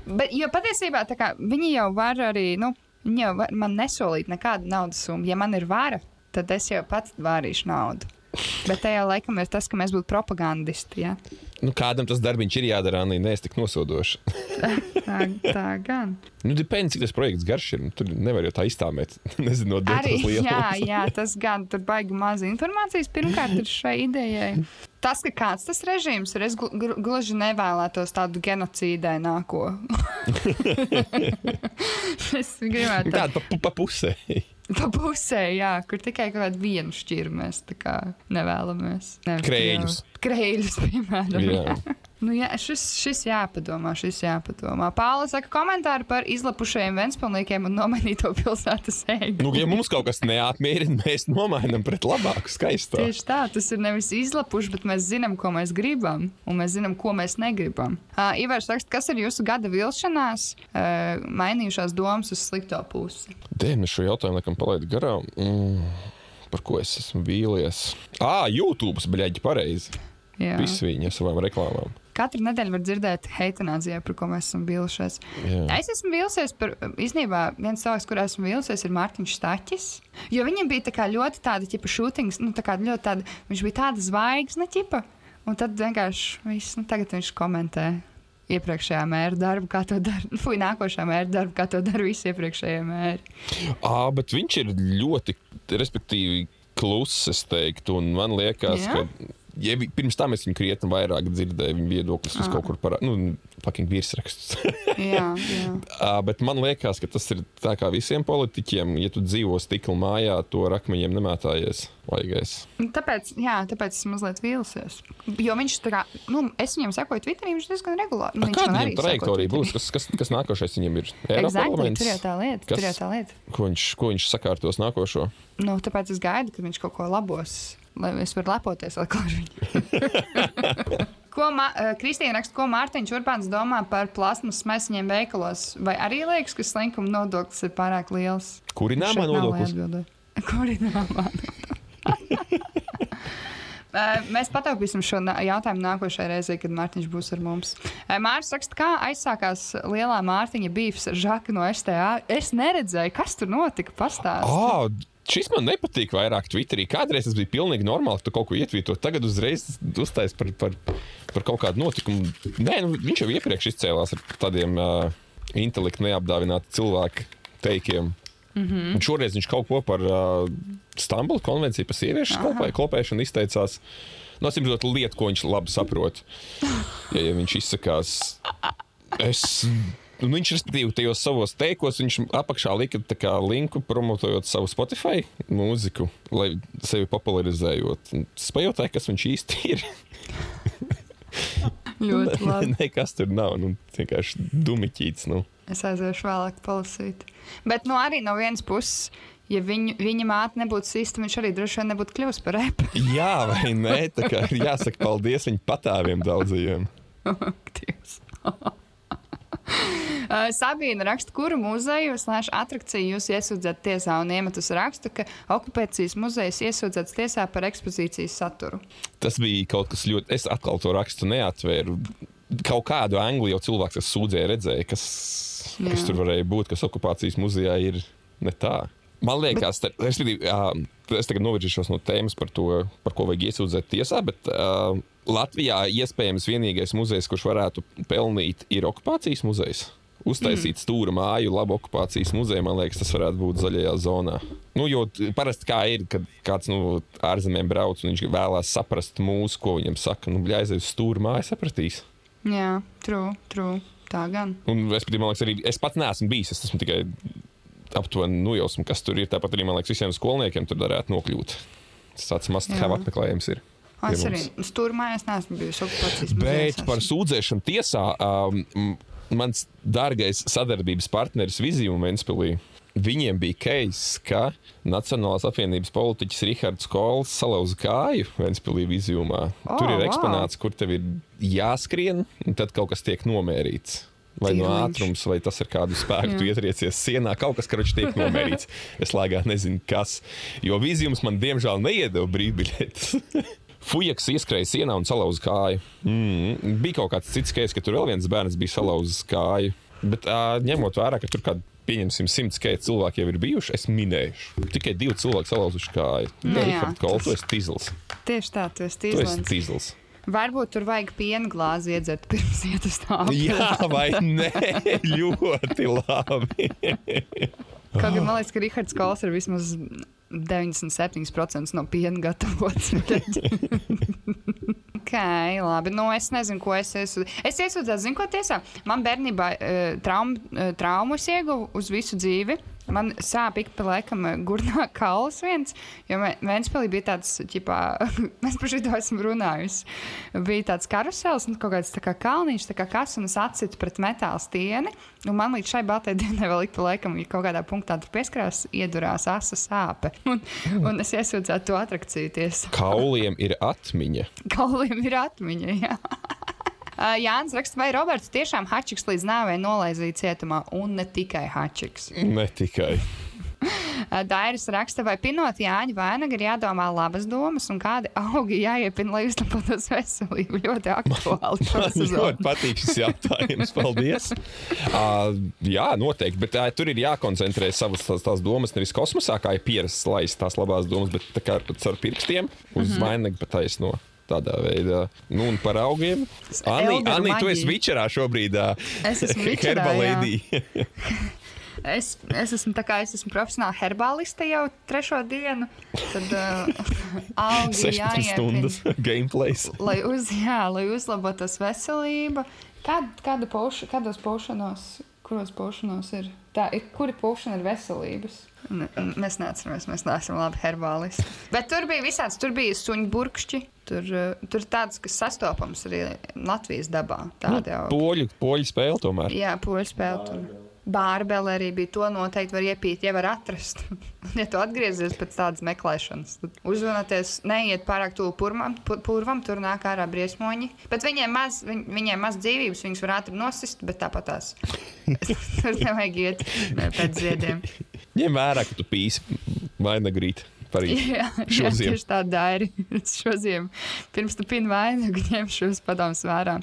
bet patiesībā kā, viņi jau var arī, nu, viņi jau var man nesolīt nekādu naudas summu. Ja man ir vara, tad es jau pats vārīšu naudu. Bet tajā laikam ir tas, ka mēs būtu propagandisti. Ja? Nu, kādam tas darbs ir jādara, Anī, neesi tik nosodošs. *laughs* tā, tā gan. Nu, depends, cik tas projekts garš ir. Tur nevar jau tā iztāmēt. *laughs* Nezinu, no Arī, jā, jā, tas gan tur baigi maz informācijas. Pirmkārt, ir šai idejai. Tas, ka kāds tas režīms ir, es gl gl gluži nevēlētos tādu genocīdaināko. *laughs* es gribētu tādu pa, pa pusē. Pa pusē, jā, kur tikai kaut kādu vienu šķiru mēs nevēlamies. Krēļus. Krēļus, *laughs* piemēram. Jā. Nu, jā, šis, šis jāpadomā, šis jāpadomā. Pāvils saka komentāru par izlapušajiem Ventspilsniekiem un nomainīto pilsētas ēgu. Nu, ja mums kaut kas neapmierina, mēs nomainām pret labāku, skaistu. Tieši tā, tas ir nevis izlapuši, bet mēs zinām, ko mēs gribam, un mēs zinām, ko mēs negribam. Uh, Ivars raksta, kas ir jūsu gada vilšanās, uh, mainījušās domas uz slikto pusi? Dēļ, mēs šo jautājumu laikam palaidu garām. Mm, par ko es esmu vīlies? Ā, YouTube, bļaigi, pareizi. Visi viņi ar savām reklāmām. Katru nedēļu var dzirdēt heitanāzijā, par ko mēs esam vīlušies. Jā. Es esmu vīlusies par, īstenībā, viens cilvēks, kur esmu vīlusies, ir Mārtiņš Stāķis. Jo viņam bija tā ļoti tāda, tipa, šūtings, nu, tā kā ļoti tāda, viņš bija tāda zvaigzne, tipa. Un tad vienkārši viss, nu, tagad viņš komentē iepriekšējā mēra darbu, kā to dara. *laughs* Fui, nākošā mēra darbu, kā to dara visi iepriekšējie mēri. À, bet viņš ir ļoti, respektīvi, kluss, es teiktu, un man liekas, Jā? ka ja pirms tam es viņu krietni vairāk dzirdēju, viņa viedoklis ah. kaut kur par nu, fucking virsrakstus. *laughs* jā, jā. uh, *laughs* bet man liekas, ka tas ir tā kā visiem politiķiem, ja tu dzīvo stikla mājā, to rakmeņiem nemētājies. Laigais. Tāpēc, jā, tāpēc es mazliet vīlusies. Jo viņš tā kā, nu, es viņam sekoju Twitterī, viņš diezgan regulāri. Nu, kāda viņam trajektorija būs? Kas, kas, kas nākošais viņam ir? Exactly, tur jau tā lieta. Kas, tur tā lieta. Ko viņš, ko viņš sakārtos nākošo? Nu, tāpēc es gaidu, ka viņš kaut ko labos lai es varu lepoties ar viņu. *laughs* ko uh, Kristīna raksta, ko Mārtiņš Urbāns domā par plasmas maisiņiem veikalos? Vai arī liekas, ka slinkuma nodoklis ir pārāk liels? Kurināmā nodoklis? Kurināmā nodoklis. *laughs* Uh, mēs pataupīsim šo jautājumu nākošajā reizē, kad Mārtiņš būs ar mums. Uh, Mārcis raksta, kā aizsākās lielā Mārtiņa bīfs ar Žaku no STA. Es neredzēju, kas tur notika. Pastāstiet. Šis man nepatīk vairāk Twitterī. Kādreiz tas bija pilnīgi normāli, ka tu kaut ko ietvīto. Tagad uzreiz uzstājas par, par, par kaut kādu notikumu. Nē, nu, viņš jau iepriekš izcēlās ar tādiem uh, intelektu neapdāvinātiem cilvēku teikiem. Mm -hmm. Un šoreiz viņš kaut ko par uh, Stambulas konvenciju par sieviešu klopē, klopēšanu izteicās. No nu, lietu, ko viņš labi saprot. *laughs* Ja, ja viņš izsakās, es Un viņš, respektīvi, tajos savos teikos, viņš apakšā lika linku, promotojot savu Spotify mūziku, lai sevi popularizējot. Pajautāju, kas viņš īsti ir. *laughs* Ļoti *laughs* labi. Nekas tur nav. Nu, vienkārši dumiķīts. Nu. Es aiziešu vēlāk palasīt. Bet nu, arī no vienas puses, ja viņu, viņa māte nebūtu sista, viņš arī droši vien nebūtu kļuvis par repu. *laughs* Jā, vai nē? Tā kā jāsaka paldies viņa patāviem daudzajiem. Dievs. Uh, *laughs* Sabīna raksta, kuru muzeju slēdz attrakciju jūs iesūdzat tiesā un iemetus rakstu, ka okupācijas muzejs iesūdzēts tiesā par ekspozīcijas saturu. Tas bija kaut kas ļoti. Es atkal to rakstu neatvēru. Kaut kādu angļu jau cilvēks, kas sūdzēja, redzēja, kas, Jā. kas tur varēja būt, kas okupācijas muzejā ir ne tā. Man liekas, bet... es, es tagad novirzīšos no tēmas par to, par ko vajag iesūdzēt tiesā, bet uh, Latvijā iespējams vienīgais muzejs, kurš varētu pelnīt, ir okupācijas muzejs. Uztaisīt mm. stūra māju, labu okupācijas muzeju, man liekas, tas varētu būt zaļajā zonā. Nu, jo parasti kā ir, kad kāds no nu, ārzemēm brauc un viņš vēlās saprast mūsu, ko viņam saka, nu, bļaizēs uz stūra māju sapratīs. Jā, true, true. Tā gan. Un es, man liekas, arī es pats neesmu bijis. Es esmu tikai aptuveni nojausmu, kas tur ir. Tāpat arī man liekas, visiem skolniekiem tur varētu nokļūt. Tas tāds Jā. have apmeklējums ir. Es arī mums. stūrmājās neesmu bijusi okupācijas Bet muzejos. par sūdzēšanu tiesā um, mans dārgais sadarbības partneris Vizijum Ventspilī. Viņiem bija keis, ka Nacionālās apvienības politiķis Rihards Kols salauza kāju Ventspilī vizijumā. O, Tur ir wow. eksponāts, kur tev ir jāskrien, un tad kaut kas tiek nomērīts. Vai no Tīruliņš. ātrums, vai tas ir kādu spēku, tu ietriecies sienā. Kaut kas, kurš tiek nomērīts. *laughs* Es lēkā nezinu, kas. Jo vizijums man diemžēl neiedeva brīvbiļetes. *laughs* Fujaks ieskrēja sienā un salauza kāju. Mm. Bija kaut kāds cits skaits, ka tur vēl viens bērns bija salauzis kāju. Bet uh, ņemot vērā, ka tur kādā pieņemsim, simts skaits cilvēki jau ir bijuši, es minēšu. Tikai divi cilvēki salauzuši kāju. Nu jā, Rihards Kols, tu esi tīzls. Tieši tā, esi tīzlens. tīzls. Varbūt tur vajag piena glāzi iedzert pirms iet uz tādu. Jā, vai nē? Ļoti labi. Kaut gan man liekas, ka Rihards Kols ir vismaz 97% no piena gatavots. *laughs* ok, labi. Nu, es nezinu, ko es esmu. Es iesūdzēju, zinu, ko tiesā. Man bērnībā uh, traum, uh, traumas ieguva uz visu dzīvi. Man sāp ik pa laikam eh, gurnā *laughs* kauls viens, jo Vēnspēlī bija tāds, ķipā, *laughs* mēs par šito esam runājusi. Bija tāds karusels, un kaut kāds tā kā kalniņš, tā kā kas, un es atsitu pret metāla stieni, un man līdz šai baltai *laughs* dienai vēl ik pa laikam, ja kaut kādā punktā tur pieskarās, iedurās asa sāpe. Un, un es iesūdzēju to atrakciju tiesā. Kauliem ir atmiņa. Kauliem ir atmiņa, jā. Uh, Jānis raksta, vai Roberts tiešām Hačiks līdz nāvei nolaizīja cietumā, un ne tikai Hačiks. Ne tikai. Uh, Dairis raksta, vai pinot Jāņa vainagu ir jādomā labas domas, un kādi augi jāiepina, lai uzlabotos veselību. Ļoti aktuāli. šo Man sezonu. ļoti patīk šis jautājums. Paldies. Uh, jā, noteikti. Bet uh, tur ir jākoncentrē savas tās, tās domas nevis kosmosā, kā ir pierasts laist tās labās domas, bet kā ar pirkstiem uz mm -hmm. vainagu pataisno. Tādā veidā. Nu, un par augiem. Anī, Anī tu esi vičerā šobrīd. Es esmu *laughs* vičerā, Herbalēdī. *laughs* Es, es esmu tā kā es esmu profesionāla herbāliste jau trešo dienu. Tad uh, augi 16 jāiepina. stundas *laughs* gameplays. lai, uz, jā, lai uzlabotos veselība. Kād, kāda pauša, kādos paušanos, kuros paušanos ir? Tā, ir kuri paušana ir veselības? Ne, mēs neatceramies, mēs neesam labi herbālisti. Bet tur bija visāds, tur bija suņu burkšķi. Tur, uh, tur tāds, kas sastopams arī Latvijas dabā. Tāda jau. Poļu, poļu spēle tomēr. Jā, poļu spēle. Tur. Bārbele arī bija. To noteikti var iepīt, ja var atrast. *laughs* ja tu atgriezies pēc tādas meklēšanas, tad uzvanoties, neiet pārāk tuvu purvam, pu- purvam tur nāk ārā briesmoņi. Bet viņiem maz, viņ, viņiem maz dzīvības, viņus var ātri nosist, bet tāpat tās. *laughs* *laughs* tur nevajag iet pēc ziediem. Ņem vērā, ka tu pīsi vainagrīt. Parīt. *laughs* Jā, jā tieši tā dairi. *laughs* Šoziem. Pirms tu pini vainagu, ņem šos padomus vērā.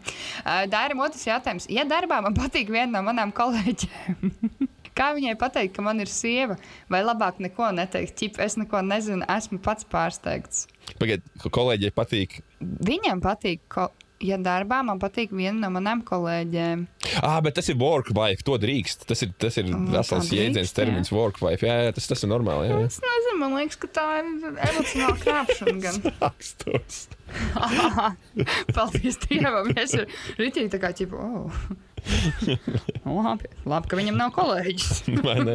Dairim otrs jautājums. Ja darbā man patīk viena no manām kolēģiem, *laughs* kā viņai pateikt, ka man ir sieva? Vai labāk neko neteikt? Ķip, es neko nezinu, esmu pats pārsteigts. Pagaidiet, kolēģiem patīk. Viņam patīk, ko, ja darbā man patīk viena no manām kolēģiem. Ah, bet tas ir work wife. To drīkst. Tas ir, tas ir O, vesels jēdziens, jā. termins work wife. Jā, jā tas, tas ir normāli. Jā, jā. Es nezinu, man liekas, ka tā ir emocionāla *laughs* krāpšana. Gan. Rakstos. *laughs* Paldies Dievam, es ir rītīgi tā kā ķipa, oh. labi, labi, ka viņam nav kolēģis.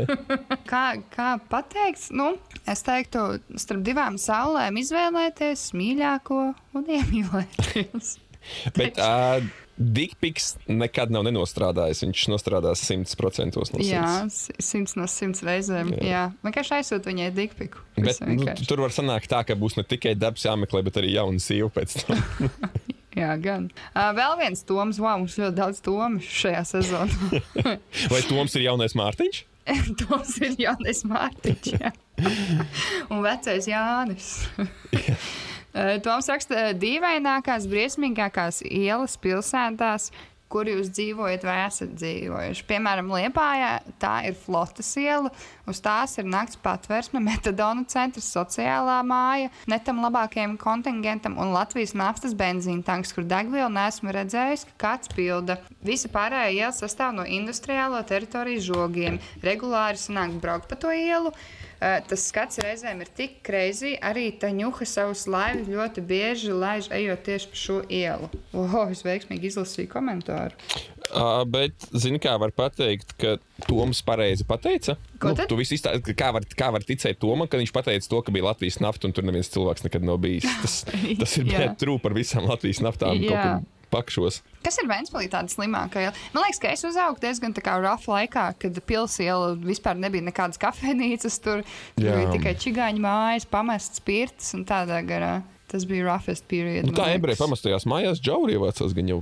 *laughs* Kā, kā pateikt, nu, es teiktu, starp divām saulēm izvēlēties mīļāko un iemīlēties. *laughs* Bet uh, Dikpiks nekad nav nenostrādājis. Viņš nostrādās 100% no 100. Jā, s- simts no simts reizēm. Jā, jā. vienkārši aizsūtu viņai dikpiku. Bet, nu, tur var sanākt tā, ka būs ne tikai darbs jāmeklē, bet arī jauna sīva pēc tam. *laughs* Jā, gan. Uh, vēl viens Toms, wow, mums ļoti daudz Tomu šajā sezonā. *laughs* Vai Toms ir jaunais Mārtiņš? Toms ir Jānis Mārtiņš. Jā. Un vecais Jānis. Uh, Toms raksta, dīvainākās, briesmīgākās ielas pilsētās, kur jūs dzīvojat vai esat dzīvojuši. Piemēram, Liepājā tā ir flotas iela, uz tās ir nakts patvērsme, *laughs* metadona centrs, sociālā māja, netam labākajam kontingentam un Latvijas naftas benzīna tanks, kur degvielu neesmu redzējis, ka kāds pilda. Visa pārējā iela sastāv no industriālo teritoriju žogiem. Regulāri sanāk braukt pa to ielu. Uh, tas skats reizēm ir tik greizi, arī tā ņuha savus laivus ļoti bieži laiž ejot tieši pa šo ielu. Oho, es veiksmīgi izlasīju komentāru. Uh, bet, zini, kā var pateikt, ka Toms pareizi pateica? Ko nu, tu visi izstā... kā, var, kā var ticēt Tomam, ka viņš pateica to, ka bija Latvijas nafta un tur neviens cilvēks nekad nav bijis. Tas, *laughs* tas ir true par visām Latvijas naftām. Pakšos. Kas ir Vēnspēlī tāda slimākā? Man liekas, ka es uzaugu diezgan tā kā rough laikā, kad pilsēta vispār nebija nekādas kafejnīcas. Tur, tur bija tikai čigāņu mājas, pamests pirts un tādā garā. Tas bija roughest period. Nu, tā ebreja liekas. pamestajās mājās džauri ievācās gan jau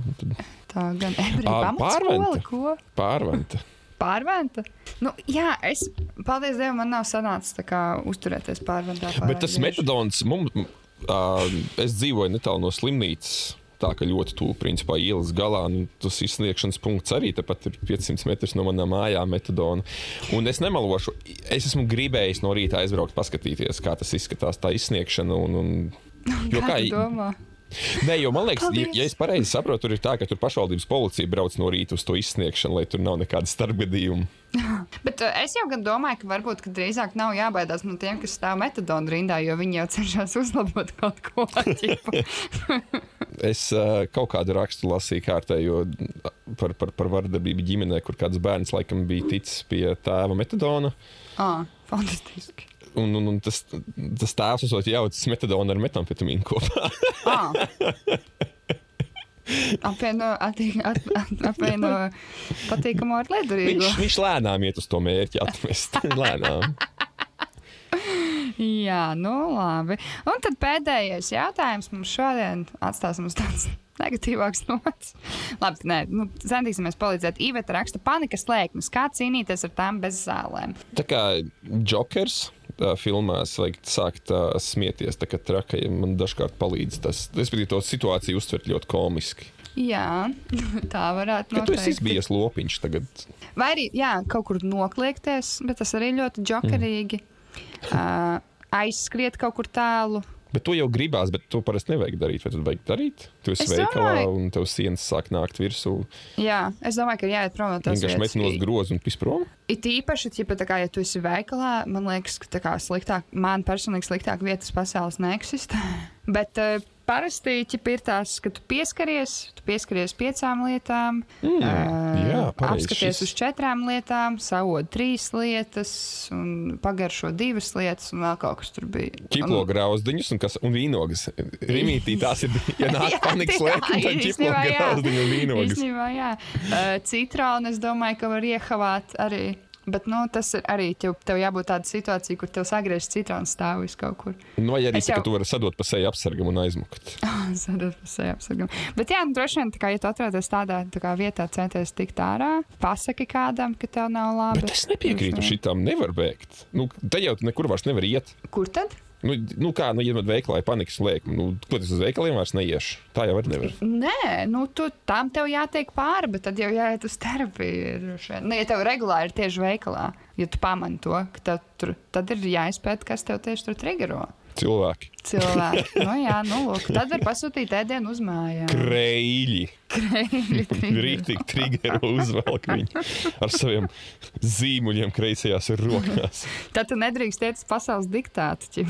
Tā gan ebreja pamatskola, pārventa. Pārventa? *laughs* Nu, jā, es, paldies Dievam, man nav sanācis tā kā uzturēties pārventā. Bet tas metadons mums, uh, es dzīvoju netālu no slimnīcas. Tā kā ļoti tuvu principā ielas galā, nu, tas izsniegšanas punkts arī tepat ir 500 metrus no manām mājām, metadona. Un es nemelošu, es esmu gribējis no rīta aizbraukt, paskatīties, kā tas izskatās, tā izsniegšana. Un, un, *laughs* jo Kā kā? Nē, jo man liekas, ja, Paldies. ja es pareizi saprotu, tur ir tā, ka tur pašvaldības policija brauc no rīta uz to izsniegšanu, lai tur nav nekāda starpgadījuma. *laughs* Bet uh, es jau gan domāju, ka varbūt ka drīzāk nav jābaidās no tiem, kas stāv metadonu rindā, jo viņi jau cenšas uzlabot kaut ko *laughs* tādu. Es uh, kaut kādu rakstu lasīju kārtējo par, par, par vardarbību ģimenē, kur kāds bērns laikam bija ticis pie tēva metadona. ah, fantastiski. Un, un, un tas, tas tēvs esot jaucis metadonu ar metamfetamīnu kopā. Ah. Apvieno, apvieno *laughs* patīkamu ar liederīgo. viņš, viņš lēnām iet uz to mērķi atmest. *laughs* lēnām. Jā, nu labi. Un tad pēdējais jautājums mums šodien atstāsim uz tādas *laughs* negatīvākas nots. Labi, nē, nu, centīsimies palīdzēt. Iveta raksta panikas lēkmes. Kā cīnīties ar tām bez zālēm? Tā kā Jokers. Filmās vajag sākt uh, smieties, tā kā trakai man dažkārt palīdz. Tas, es biju to situāciju uztvert ļoti komiski. Jā, *laughs* tā varētu Ka tu esi būt. bijis lopiņš tagad. Vai arī jā, kaut kur nokliekties, bet tas arī ļoti jokerīgi. Mm. Uh, aizskriet kaut kur tālu. Bet to jau gribās, bet to parasti nevajag darīt. Vai tad vajag darīt? Tu esi Es veikalā domāju- un tev sienas sāk nākt virsū. Jā, es domāju, ka ir jāiet prom no tās Vienkārši met no groza un pisprom. It īpaši, ja, tā kā, ja tu esi veikalā, man liekas, ka kā sliktāk, man personīgi sliktāk vietas pasaules neeksistē. *laughs* Bet uh, parasti ķip, ir tās, ka tu pieskaries, tu pieskaries piecām lietām, Mm, ā, jā, pareizi, apskaties šis- uz četrām lietām, savod trīs lietas, un pagaršo divas lietas, un vēl kaut kas tur bija. Ķiplo Un- grauzdiņus un, kas, un vīnogas. Rīmītī tās ir, ja *laughs* nāk panikas lēkme, tad jā. grauzdiņu un vīnogas. Īstenībā, jā. Uh, citronu es domāju, ka var iehavāt arī. Bet nu, tas ir arī tev, tev jābūt tādai situācijai, kur tev sagriež citronu stāvis kaut kur. Nu, vai arī Es jau- ka tu vari sadot pa seju apsargam un aizmukt. *laughs* Sadot pa seju apsargam. Bet, jā, nu, droši vien, kā, ja tu atrodies tādā tā vietā, centies tikt ārā, pasaki kādam, ka tev nav labi. Bet es nepiekrītu šitam, nevar bēgt. Nu, te jau tu nekur vairs nevar iet. Kur tad? Nu, nu kā, nu, ja man veikalā ir panikas lēkme, nu, ko tas uz veikaliem vairs neiešu? Tā jau arī nevar. Nē, nu, tu, tam tev jātiek pāri, bet tad jau jāiet uz terapiju. Nu, ja tev regulāri ir tieši veikalā, ja tu pamani to, ka tev tur, tad ir jāizpēta, kas tev tieši tur triggero. Cilvēki. Cilvēki. Nu, jā, nu, lūk, tad var pasūtīt ēdienu uz mājām. Trigger. Rīktīgi triggeru uzvelk viņu ar saviem zīmuļiem kreisajās rokās. Tad tu nedrīkst iet uz pasaules diktātu,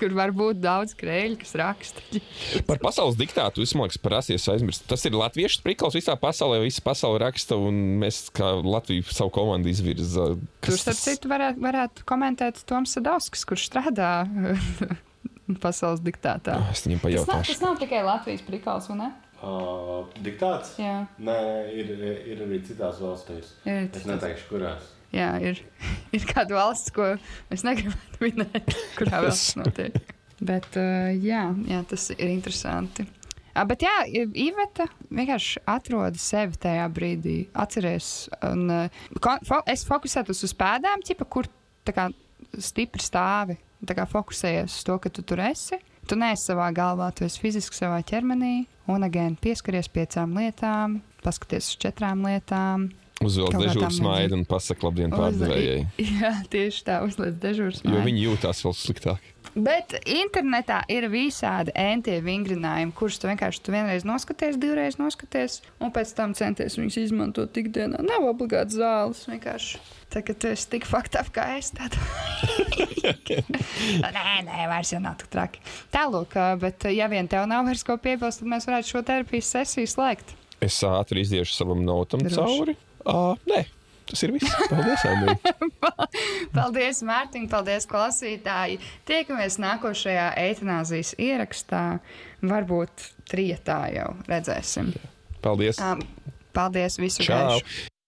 kur var būt daudz krēļu, kas raksta. Par pasaules diktātu es domāju, prasies aizmirst. Tas ir latviešu sprikals visā pasaulē. Visa pasaule raksta, un mēs kā Latvija savu komandu izvirza. Tur, starp citu, varētu, varētu komentēt Toms Sadovskis, kurš strādā pasaules diktātā. Es viņam Tas nav, pajautāšu. tas nav tikai Latvijas prikals, vai ne? Uh, diktāts? Jā, Nē, ir, ir arī citās valstīs. ir, Es neteikšu, kurās. jā, ir, *laughs* ir kāda valsts, ko es negribētu minēt, *laughs* kurā vēl tas notiek. Bet uh, jā, jā, tas ir interesanti. Ah, bet jā, Iveta vienkārši atrod sevi tajā brīdī. Atceries, un uh, fo, es fokusētos uz pēdām, ķipa, kur tā kā stipri stāvi. Kā fokusējies uz to, ka tu tur esi. Tu neesi savā galvā, tu esi fiziski savā ķermenī, un again pieskaries piecām lietām, paskaties uz četrām lietām. Uzvelk dežūru smaidu un pasaka labdien pārdevējai. *laughs* Jā, tieši tā, uzliek dežūras. Jo viņi jūtās vēl sliktāk. Bet internetā ir visādi entie vingrinājumi, kurus tu vienkārši tu vienreiz noskaties, divreiz noskaties, un pēc tam centies viņus izmantot ikdienā. Nav obligāti zāles. Vienkārši tā, ka tu esi tik faktā, kā es. Tad... *laughs* nē, nē, vairs jau nav tik traki. Tālāk, bet ja vien tev nav vairs ko piebilst, tad mēs varētu šo terapijas sesiju slēgt. Es ātri izdiešu savam notam Droši. cauri. Uh, nē, tas ir viss. Paldies, Andrija. *laughs* Paldies, Mārtiņ, paldies, klausītāji. Tiekamies nākošajā eitanāzijas ierakstā. Varbūt trijotā jau redzēsim. Paldies. Um, paldies, visu Čau! gaišu!